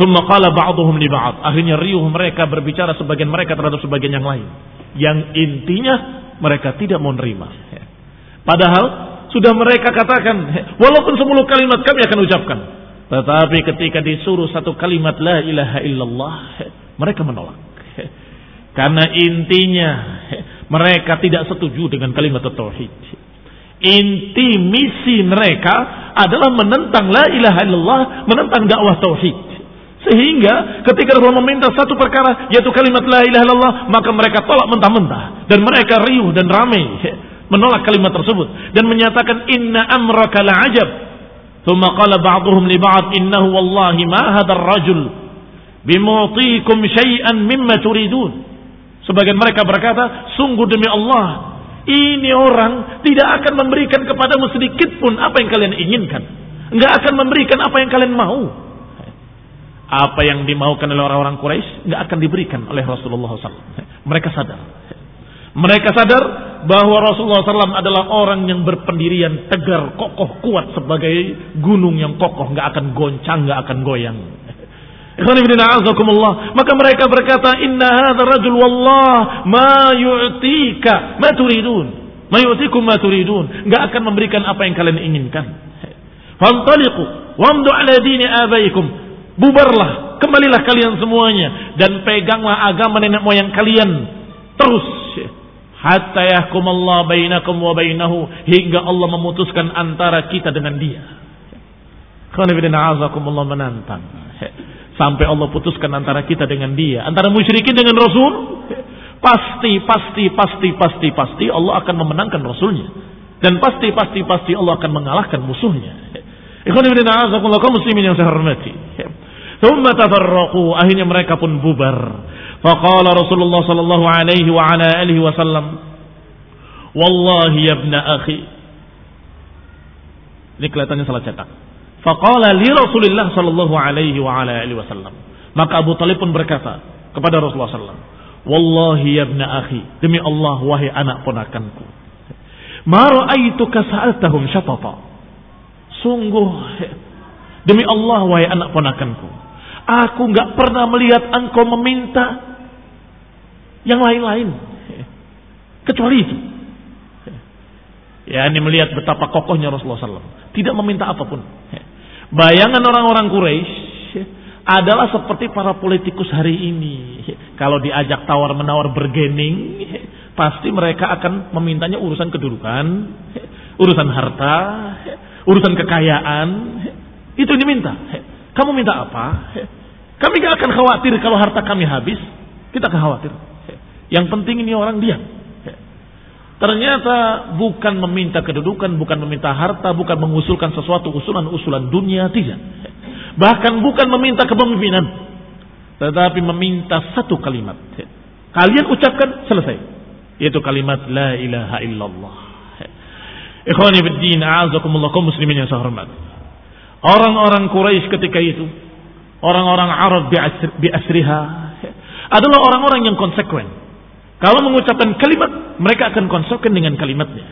Thumma qala ba'duhum li. Akhirnya riuh mereka berbicara sebagian mereka terhadap sebagian yang lain. Yang intinya mereka tidak mau nerima. Padahal sudah mereka katakan, walaupun sepuluh kalimat kami akan ucapkan. Tetapi ketika disuruh satu kalimat la ilaha illallah, mereka menolak. Karena intinya mereka tidak setuju dengan kalimat tauhid. Inti misi mereka adalah menentang la ilaha illallah, menentang dakwah tauhid. Sehingga ketika Rasulullah meminta satu perkara yaitu kalimat la ilaha illallah, maka mereka tolak mentah-mentah dan mereka riuh dan ramai menolak kalimat tersebut dan menyatakan inna amraka la'ajab. Thumma qala ba'dhum li ba'd innahu wallahi ma hadha ar-rajul bimu'tikum syai'an mimma turidun. Sebagian mereka berkata, sungguh demi Allah, ini orang tidak akan memberikan kepadamu sedikit pun apa yang kalian inginkan. Enggak akan memberikan apa yang kalian mau. Apa yang dimaukan oleh orang-orang Quraisy enggak akan diberikan oleh Rasulullah SAW. Mereka sadar. Mereka sadar bahwa Rasulullah SAW adalah orang yang berpendirian tegar, kokoh, kuat sebagai gunung yang kokoh, nggak akan goncang, nggak akan goyang. Maka mereka berkata, Inna hadha rajul wallah ma yu'tika ma turidun. Ma yu'tikum ma turidun. Nggak akan memberikan apa yang kalian inginkan. Fantaliqu wamdu ala dini abaikum. Bubarlah, kembalilah kalian semuanya dan peganglah agama nenek moyang kalian terus hatta yahkum Allah bainakum wa bainahu hingga Allah memutuskan antara kita dengan dia. Allah menantang sampai Allah putuskan antara kita dengan dia, antara musyrikin dengan Rasul. Pasti, pasti, pasti, pasti, pasti Allah akan memenangkan Rasulnya. Dan pasti, pasti, pasti Allah akan mengalahkan musuhnya. Ikhwan ibn a'azakumullah kaum muslimin yang saya hormati. Thumma tafarraqu, akhirnya mereka pun bubar. فقال رسول الله صلى الله عليه وعلى alihi وسلم والله يا ابن akhi." Ini kelihatannya salah cetak. Faqala li Rasulillah sallallahu alaihi wa ala alihi wasallam. Maka Abu Talib pun berkata kepada Rasulullah sallallahu Wallahi ya ibn akhi, demi Allah wahai anak ponakanku. Ma ra'aituka sa'altahum syatata. Sungguh demi Allah wahai anak ponakanku, aku enggak pernah melihat engkau meminta yang lain-lain. Kecuali itu. Ya, ini melihat betapa kokohnya Rasulullah SAW. Tidak meminta apa pun. Bayangan orang-orang Quraisy adalah seperti para politikus hari ini. Kalau diajak tawar-menawar bergening, pasti mereka akan memintanya urusan kedudukan, urusan harta, urusan kekayaan. Itu diminta. Kamu minta apa? Kami gak akan khawatir kalau harta kami habis. Kita akan khawatir. Yang penting ini orang diam. Ternyata bukan meminta kedudukan, bukan meminta harta, bukan mengusulkan sesuatu usulan-usulan dunia, tidak. Bahkan bukan meminta kepemimpinan, tetapi meminta satu kalimat. Kalian ucapkan selesai, yaitu kalimat la ilaha illallah. Ikhwani biddin, a'azakumullah kaum muslimin yang saya. Orang-orang Quraisy ketika itu, orang-orang Arab bi asriha adalah orang-orang yang konsekuen kalau mengucapkan kalimat, mereka akan konsekuensi dengan kalimatnya.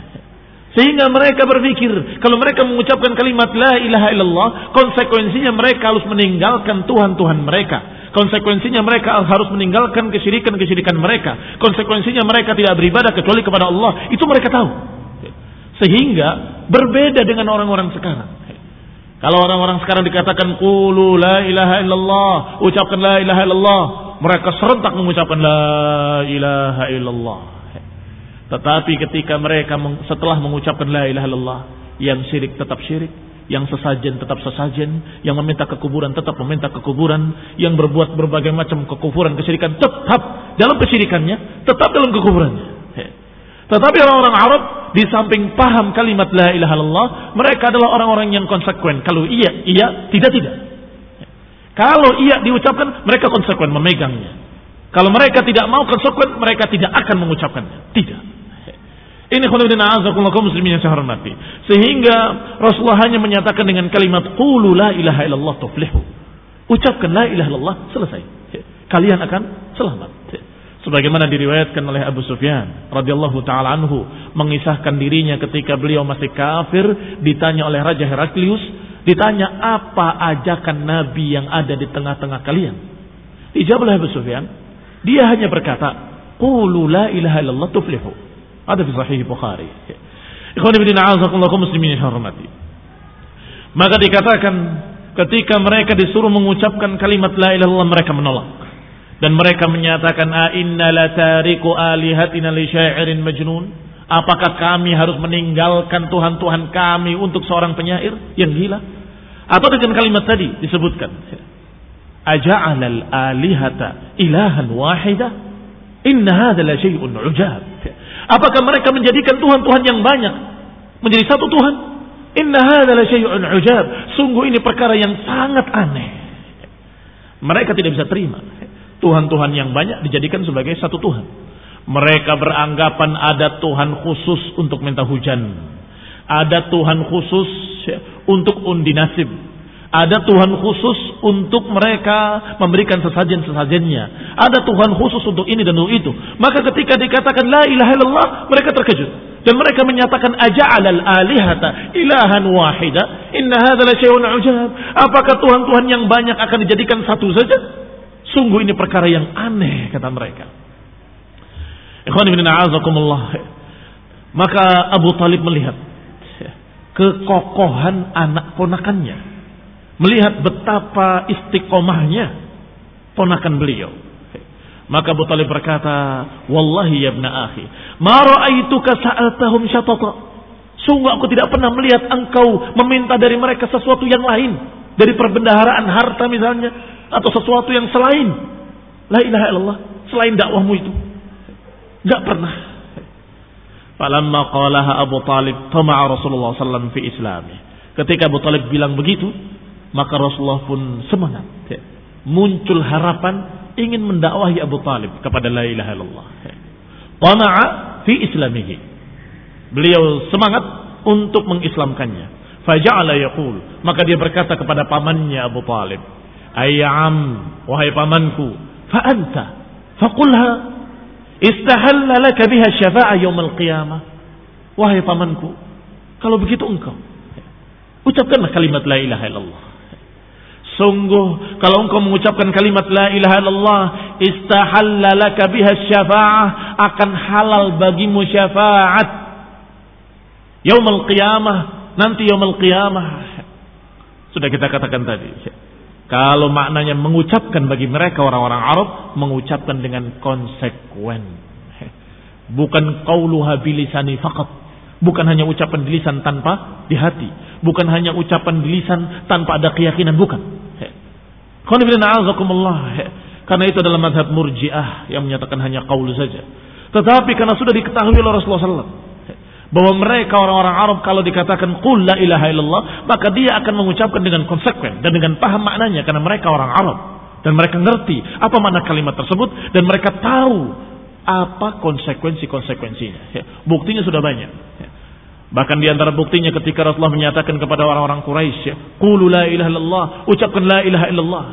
Sehingga mereka berpikir, kalau mereka mengucapkan kalimat la ilaha illallah, konsekuensinya mereka harus meninggalkan Tuhan-Tuhan mereka. Konsekuensinya mereka harus meninggalkan kesyirikan-kesyirikan mereka. Konsekuensinya mereka tidak beribadah kecuali kepada Allah. Itu mereka tahu. Sehingga berbeda dengan orang-orang sekarang. Kalau orang-orang sekarang dikatakan qulu la ilaha illallah, ucapkan la ilaha illallah, mereka serentak mengucapkan la ilaha illallah. Tetapi ketika mereka setelah mengucapkan la ilaha illallah, yang syirik tetap syirik, yang sesajen tetap sesajen, yang meminta kekuburan tetap meminta kekuburan, yang berbuat berbagai macam kekufuran, kesyirikan tetap dalam kesyirikannya, tetap dalam kekuburannya. Tetapi orang-orang Arab di samping paham kalimat la ilaha illallah, mereka adalah orang-orang yang konsekuen. Kalau iya, iya, tidak, tidak. Kalau iya diucapkan, mereka konsekuen memegangnya. Kalau mereka tidak mau konsekuen, mereka tidak akan mengucapkannya. Tidak. Ini khuludin a'azakullah kaum muslimin yang saya hormati. Sehingga Rasulullah hanya menyatakan dengan kalimat Qulu la ilaha illallah tuflihu. Ucapkan la ilaha illallah, selesai. Kalian akan selamat. Sebagaimana diriwayatkan oleh Abu Sufyan radhiyallahu taala anhu mengisahkan dirinya ketika beliau masih kafir ditanya oleh Raja Heraklius Ditanya apa ajakan Nabi yang ada di tengah-tengah kalian. Dijawab oleh Abu Sufyan. Dia hanya berkata, Qulu la ilaha illallah tuflihu. Ada di sahih Bukhari. Ikhwan ibn a'azakullah muslimin hormati. Maka dikatakan ketika mereka disuruh mengucapkan kalimat la ilaha illallah mereka menolak. Dan mereka menyatakan a inna la tariku alihatina li syairin majnun. Apakah kami harus meninggalkan Tuhan-Tuhan kami untuk seorang penyair yang gila? Atau dengan kalimat tadi disebutkan. Aja'alal alihata ilahan wahida? Inna hadha la syai'un ujab. Apakah mereka menjadikan Tuhan-Tuhan yang banyak menjadi satu Tuhan? Inna hadha la syai'un ujab. Sungguh ini perkara yang sangat aneh. Mereka tidak bisa terima. Tuhan-Tuhan yang banyak dijadikan sebagai satu Tuhan. Mereka beranggapan ada Tuhan khusus untuk minta hujan. Ada Tuhan khusus untuk undi nasib. Ada Tuhan khusus untuk mereka memberikan sesajen-sesajennya. Ada Tuhan khusus untuk ini dan untuk itu. Maka ketika dikatakan la ilaha illallah, mereka terkejut. Dan mereka menyatakan aja'alal alihata ilahan wahida. Inna hadha la syai'un ujab. Apakah Tuhan-Tuhan yang banyak akan dijadikan satu saja? Sungguh ini perkara yang aneh kata mereka. Ikhwan ibn a'azakumullah. Maka Abu Talib melihat kekokohan anak ponakannya. Melihat betapa istiqomahnya ponakan beliau. Maka Abu Talib berkata, Wallahi ya ibn akhi, ma ra'aituka sa'altahum syatata. Sungguh aku tidak pernah melihat engkau meminta dari mereka sesuatu yang lain. Dari perbendaharaan harta misalnya. Atau sesuatu yang selain. La ilaha illallah. Selain dakwahmu itu. Enggak pernah. Falamma qalaha Abu Talib tama'a Rasulullah sallallahu fi islami. Ketika Abu Talib bilang begitu, maka Rasulullah pun semangat. Muncul harapan ingin mendakwahi Abu Talib kepada la ilaha illallah. Tama'a fi islamihi. Beliau semangat untuk mengislamkannya. Faja'ala yaqul, maka dia berkata kepada pamannya Abu Talib, "Ayyam, wahai pamanku, fa anta faqulha Istahalla laka biha syafa'a yaumil qiyamah. Wahai pamanku, kalau begitu engkau ucapkanlah kalimat la ilaha illallah. Sungguh kalau engkau mengucapkan kalimat la ilaha illallah istahalla laka biha syafa'ah akan halal bagimu syafaat yaumul qiyamah nanti yaumul qiyamah sudah kita katakan tadi kalau maknanya mengucapkan bagi mereka orang-orang Arab mengucapkan dengan konsekuen. (laughs) Bukan qauluha bilisani faqat. Bukan hanya ucapan di lisan tanpa di hati. Bukan hanya ucapan di lisan tanpa ada keyakinan bukan. (laughs) Karena itu adalah madhab murjiah yang menyatakan hanya qaul saja. Tetapi karena sudah diketahui oleh Rasulullah SAW bahwa mereka orang-orang Arab kalau dikatakan qul la ilaha illallah maka dia akan mengucapkan dengan konsekuen dan dengan paham maknanya karena mereka orang Arab dan mereka ngerti apa makna kalimat tersebut dan mereka tahu apa konsekuensi-konsekuensinya. Buktinya sudah banyak. Bahkan di antara buktinya ketika Rasulullah menyatakan kepada orang-orang Quraisy, "Qulu la ilaha illallah," ucapkan la ilaha illallah.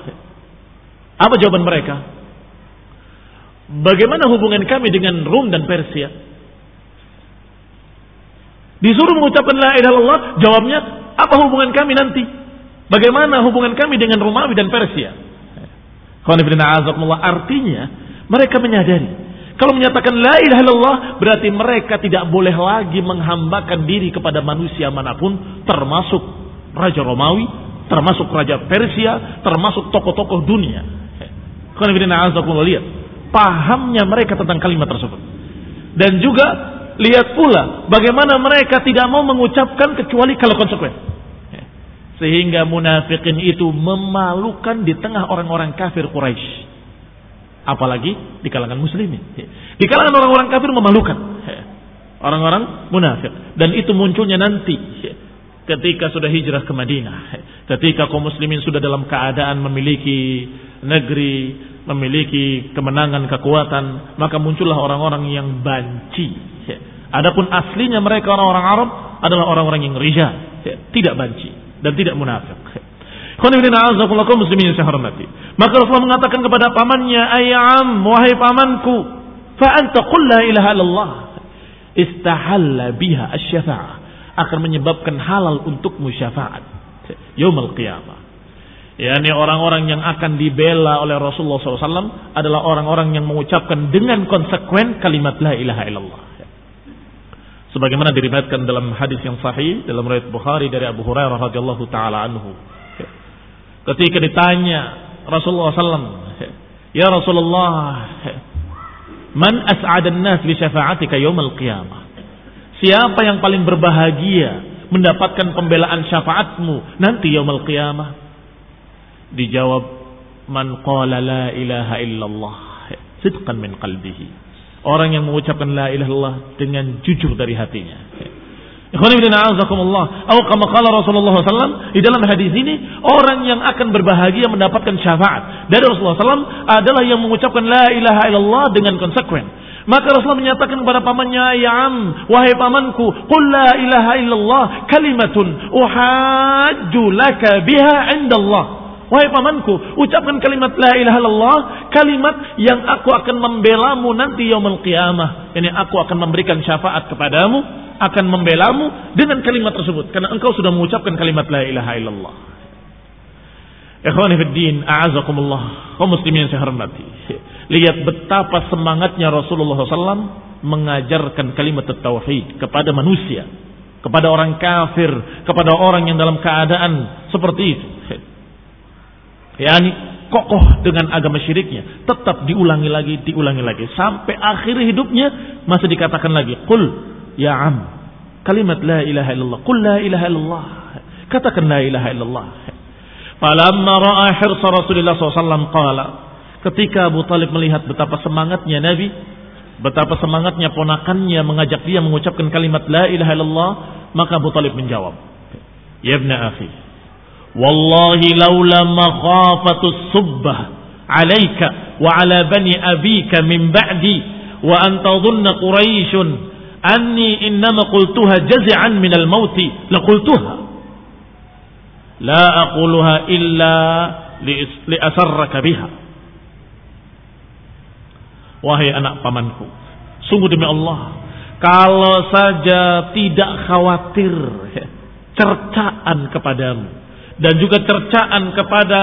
Apa jawaban mereka? Bagaimana hubungan kami dengan Rum dan Persia? Disuruh mengucapkan la ilaha illallah, jawabnya, apa hubungan kami nanti? Bagaimana hubungan kami dengan Romawi dan Persia? Artinya, mereka menyadari kalau menyatakan la ilaha illallah berarti mereka tidak boleh lagi menghambakan diri kepada manusia mana pun termasuk Raja Romawi, termasuk Raja Persia, termasuk tokoh-tokoh dunia. lihat pahamnya mereka tentang kalimat tersebut. Dan juga lihat pula bagaimana mereka tidak mau mengucapkan kecuali kalau konsekuen. Sehingga munafikin itu memalukan di tengah orang-orang kafir Quraisy apalagi di kalangan muslimin. Di kalangan orang-orang kafir memalukan. Orang-orang munafik dan itu munculnya nanti ketika sudah hijrah ke Madinah. Ketika kaum muslimin sudah dalam keadaan memiliki negeri, memiliki kemenangan, kekuatan, maka muncullah orang-orang yang banci. Adapun aslinya mereka orang-orang Arab adalah orang-orang yang rijal, tidak banci dan tidak munafik. muslimin yang hormati. Maka Rasulullah mengatakan kepada pamannya, "Ayam, wahai pamanku, fa anta ilaha illallah." Istahalla biha asy-syafa'ah. Akan menyebabkan halal untukmu syafaat. Yaumul qiyamah. Yakni orang-orang yang akan dibela oleh Rasulullah SAW adalah orang-orang yang mengucapkan dengan konsekuen kalimat la ilaha illallah. Sebagaimana diriwayatkan dalam hadis yang sahih dalam riwayat Bukhari dari Abu Hurairah radhiyallahu taala anhu. Ketika ditanya Rasulullah SAW, Ya Rasulullah, man as'adan nas bi syafa'atika yaumal qiyamah? Siapa yang paling berbahagia mendapatkan pembelaan syafaatmu nanti yaumul qiyamah? Dijawab, man qala la ilaha illallah sidqan min qalbihi. Orang yang mengucapkan la ilaha illallah dengan jujur dari hatinya. Atau kama kala Rasulullah SAW di dalam hadis ini orang yang akan berbahagia mendapatkan syafaat dari Rasulullah SAW adalah yang mengucapkan la ilaha illallah dengan konsekuen. Maka Rasulullah menyatakan kepada pamannya, Ya am, wahai pamanku, Qul la ilaha illallah kalimatun uhajju laka biha indallah. Wahai pamanku, ucapkan kalimat la ilaha illallah, kalimat yang aku akan membelamu nanti yaumul qiyamah. Ini aku akan memberikan syafaat kepadamu akan membelamu dengan kalimat tersebut karena engkau sudah mengucapkan kalimat la ilaha illallah. Ikhwani fid din, a'azakumullah, kaum muslimin yang saya hormati. Lihat betapa semangatnya Rasulullah SAW mengajarkan kalimat tauhid kepada manusia, kepada orang kafir, kepada orang yang dalam keadaan seperti itu. Yani kokoh dengan agama syiriknya, tetap diulangi lagi, diulangi lagi sampai akhir hidupnya masih dikatakan lagi, "Qul Ya am, kalimat la ilaha illallah. Qul la ilaha illallah. Katakan la ilaha illallah. Falamma ra'a hirsa Rasulullah SAW qala. Ketika Abu Talib melihat betapa semangatnya Nabi, betapa semangatnya ponakannya mengajak dia mengucapkan kalimat la ilaha illallah, maka Abu Talib menjawab, Ya ibn akhi, wallahi laula makhafatu subbah alaika wa ala bani abika min ba'di wa an tadhunna quraisyun anni innama qultuha jaz'an min al-mauti la qultuha la aquluha illa li asarraka biha. Wahai anak pamanku sungguh demi Allah kalau saja tidak khawatir cercaan kepadamu dan juga cercaan kepada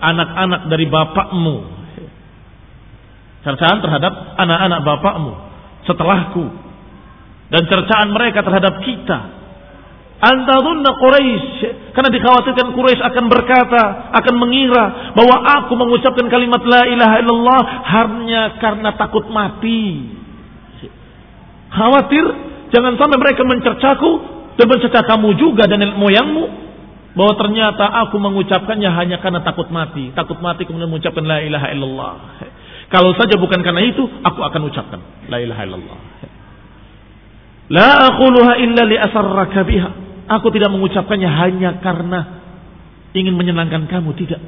anak-anak dari bapakmu. Cercaan terhadap anak-anak bapakmu setelahku dan cercaan mereka terhadap kita Antadunna Quraisy karena dikhawatirkan Quraisy akan berkata, akan mengira bahwa aku mengucapkan kalimat la ilaha illallah hanya karena takut mati. Khawatir jangan sampai mereka mencercaku dan mencerca kamu juga dan moyangmu bahwa ternyata aku mengucapkannya hanya karena takut mati, takut mati kemudian mengucapkan la ilaha illallah. Kalau saja bukan karena itu, aku akan ucapkan la ilaha illallah. La aquluha illa li asarraka biha. Aku tidak mengucapkannya hanya karena ingin menyenangkan kamu, tidak.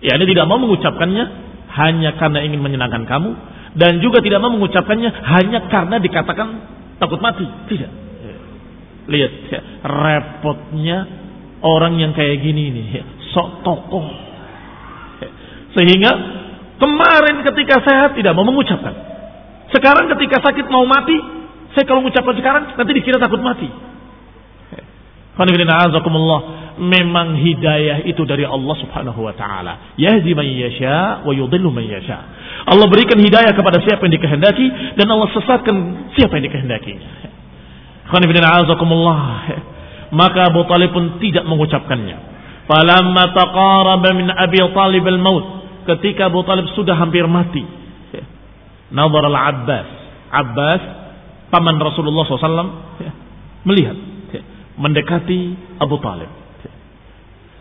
Ya, ini tidak mau mengucapkannya hanya karena ingin menyenangkan kamu dan juga tidak mau mengucapkannya hanya karena dikatakan takut mati, tidak. Lihat ya, repotnya orang yang kayak gini ini, sok tokoh. Sehingga kemarin ketika sehat tidak mau mengucapkan. Sekarang ketika sakit mau mati, saya kalau mengucapkan sekarang nanti dikira takut mati. Memang hidayah itu dari Allah subhanahu wa ta'ala. Yahdi man yasha wa yudillu man yasha. Allah berikan hidayah kepada siapa yang dikehendaki dan Allah sesatkan siapa yang dikehendakinya. Maka Abu Talib pun tidak mengucapkannya. Falamma taqaraba min Abi Talib al-maut. Ketika Abu Talib sudah hampir mati. Nazar al-Abbas. Abbas, paman Rasulullah SAW, melihat mendekati Abu Talib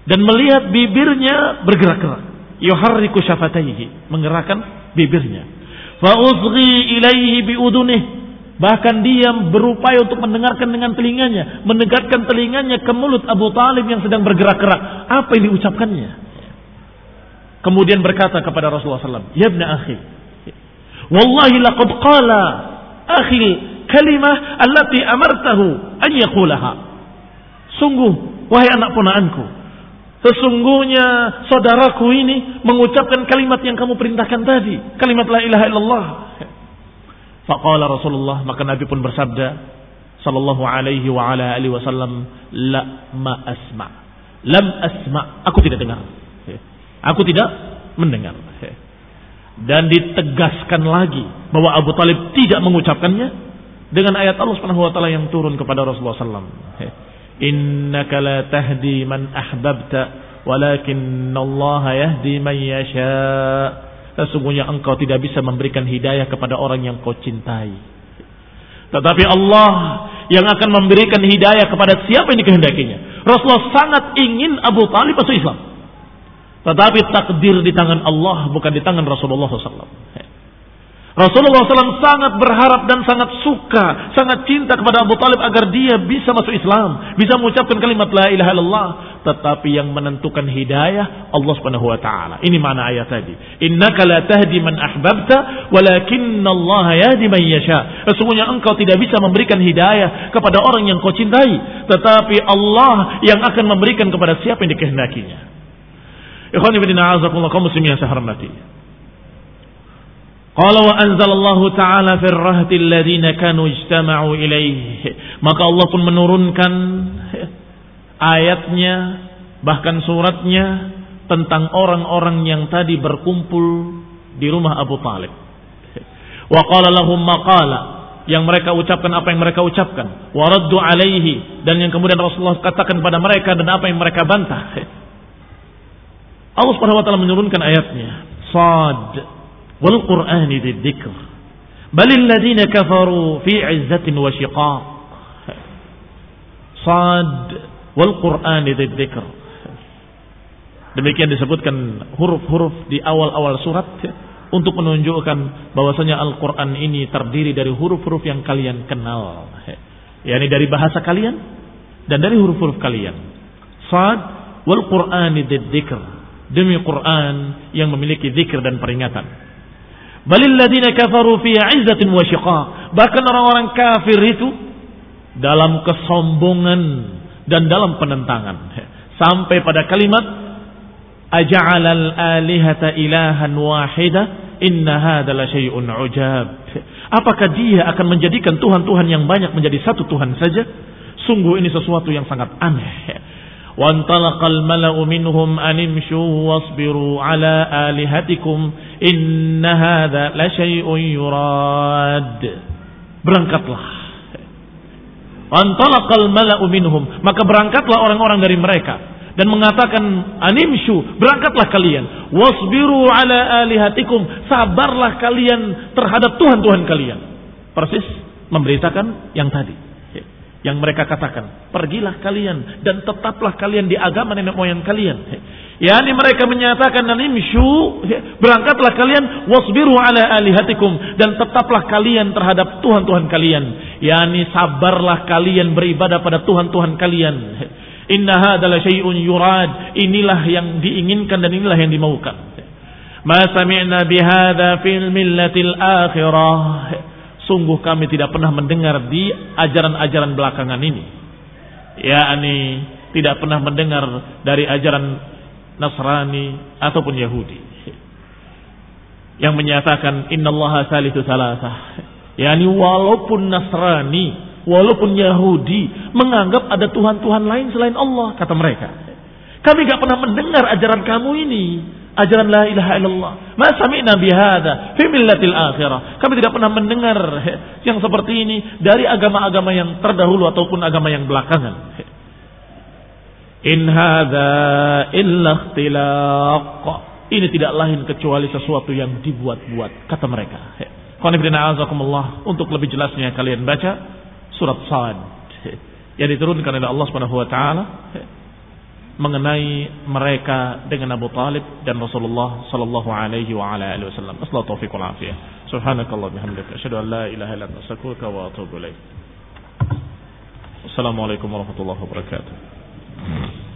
dan melihat bibirnya bergerak-gerak yuharriku syafataihi menggerakkan bibirnya fa ilaihi biudunih bahkan dia berupaya untuk mendengarkan dengan telinganya mendekatkan telinganya ke mulut Abu Talib yang sedang bergerak-gerak. Apa yang diucapkannya? Kemudian berkata kepada Rasulullah SAW ya ibn akhi wallahi laqad qala akhi kalimah allati amartahu an yaqulaha. Sungguh, wahai anak ponaanku, sesungguhnya saudaraku ini mengucapkan kalimat yang kamu perintahkan tadi, kalimat la ilaha illallah. Faqala Rasulullah, maka Nabi pun bersabda, sallallahu alaihi wa ala alihi wasallam, la ma asma. Lam asma, aku tidak dengar. Aku tidak mendengar. Dan ditegaskan lagi bahwa Abu Talib tidak mengucapkannya dengan ayat Allah Subhanahu wa taala yang turun kepada Rasulullah wasallam. Innaka la tahdi man ahbabta walakin Allah yahdi man yasha. Sesungguhnya engkau tidak bisa memberikan hidayah kepada orang yang kau cintai. Tetapi Allah yang akan memberikan hidayah kepada siapa yang dikehendakinya. Rasulullah sangat ingin Abu Talib masuk Islam. Tetapi takdir di tangan Allah bukan di tangan Rasulullah SAW. Rasulullah SAW sangat berharap dan sangat suka, sangat cinta kepada Abu Talib agar dia bisa masuk Islam, bisa mengucapkan kalimat la ilaha illallah. Tetapi yang menentukan hidayah Allah Subhanahu wa taala. Ini makna ayat tadi. Innaka la tahdi man ahbabta, walakin Allah yahdi man yasha. Sesungguhnya engkau tidak bisa memberikan hidayah kepada orang yang kau cintai, tetapi Allah yang akan memberikan kepada siapa yang dikehendakinya. Ikhwan ibn a'azakumullah kaum muslimin saya hormati. Qala wa anzalallahu ta'ala fir rahti alladziina kanu ijtama'u ilaih. Maka Allah pun menurunkan ayatnya bahkan suratnya tentang orang-orang yang tadi berkumpul di rumah Abu Talib. Wa qala lahum maqala yang mereka ucapkan apa yang mereka ucapkan. Waraddu alaihi dan yang kemudian Rasulullah katakan pada mereka dan apa yang mereka bantah. Allah Subhanahu wa taala menurunkan ayatnya. Sad wal Qur'ani dzikr bal alladziina kafaru fi 'izzatin wa shiqaq sad wal Qur'ani demikian disebutkan huruf-huruf di awal-awal surat untuk menunjukkan bahwasanya Al-Qur'an ini terdiri dari huruf-huruf yang kalian kenal. Yakni dari bahasa kalian dan dari huruf-huruf kalian. Sad wal Qur'ani dzikr demi Quran yang memiliki zikir dan peringatan Balil ladina kafaru fi 'izzatin wa syiqaq. Bahkan orang-orang kafir itu dalam kesombongan dan dalam penentangan. Sampai pada kalimat aja'alal alihata ilahan wahida inna hadza la syai'un ujab. Apakah dia akan menjadikan Tuhan-Tuhan yang banyak menjadi satu Tuhan saja? Sungguh ini sesuatu yang sangat aneh. وانطلق الملأ منهم أن امشوا واصبروا على آلهتكم Inna hadza la syai'un yurad. Berangkatlah. Antalaqal mala'u minhum, maka berangkatlah orang-orang dari mereka. Dan mengatakan animshu berangkatlah kalian. Wasbiru ala alihatikum. Sabarlah kalian terhadap tuhan-tuhan kalian. Persis memberitakan yang tadi. Yang mereka katakan pergilah kalian dan tetaplah kalian di agama nenek moyang kalian. Ya, ini mereka menyatakan nimsyu, berangkatlah kalian wasbiru ala alihatikum dan tetaplah kalian terhadap Tuhan-Tuhan kalian. Ya, ini sabarlah kalian beribadah pada Tuhan-Tuhan kalian. Inna hadzal syai'un yurad. Inilah yang diinginkan dan inilah yang dimaukan. Ma sami'na bihadza fil millatil akhirah Sungguh kami tidak pernah mendengar di ajaran-ajaran belakangan ini. Ya, ini tidak pernah mendengar dari ajaran Nasrani ataupun Yahudi. Yang menyatakan innallaha salisu salasah. Yani walaupun Nasrani, walaupun Yahudi menganggap ada Tuhan-Tuhan lain selain Allah, kata mereka. Kami gak pernah mendengar ajaran kamu ini ajaran la ilaha illallah. Ma sami'na bihadza fi millatil akhirah. Kami tidak pernah mendengar yang seperti ini dari agama-agama yang terdahulu ataupun agama yang belakangan. In hadza illa ikhtilaq. Ini tidak lain kecuali sesuatu yang dibuat-buat kata mereka. Untuk lebih jelasnya kalian baca surat Sad yang diturunkan oleh Allah Subhanahu wa taala mengenai mereka dengan Abu Talib dan Rasulullah sallallahu alaihi wa ala alihi wasallam. Asla taufiq wal afiyah. Subhanakallah bihamdika asyhadu an la ilaha illa anta astaghfiruka wa atubu ilaik. Assalamualaikum warahmatullahi wabarakatuh. Amen.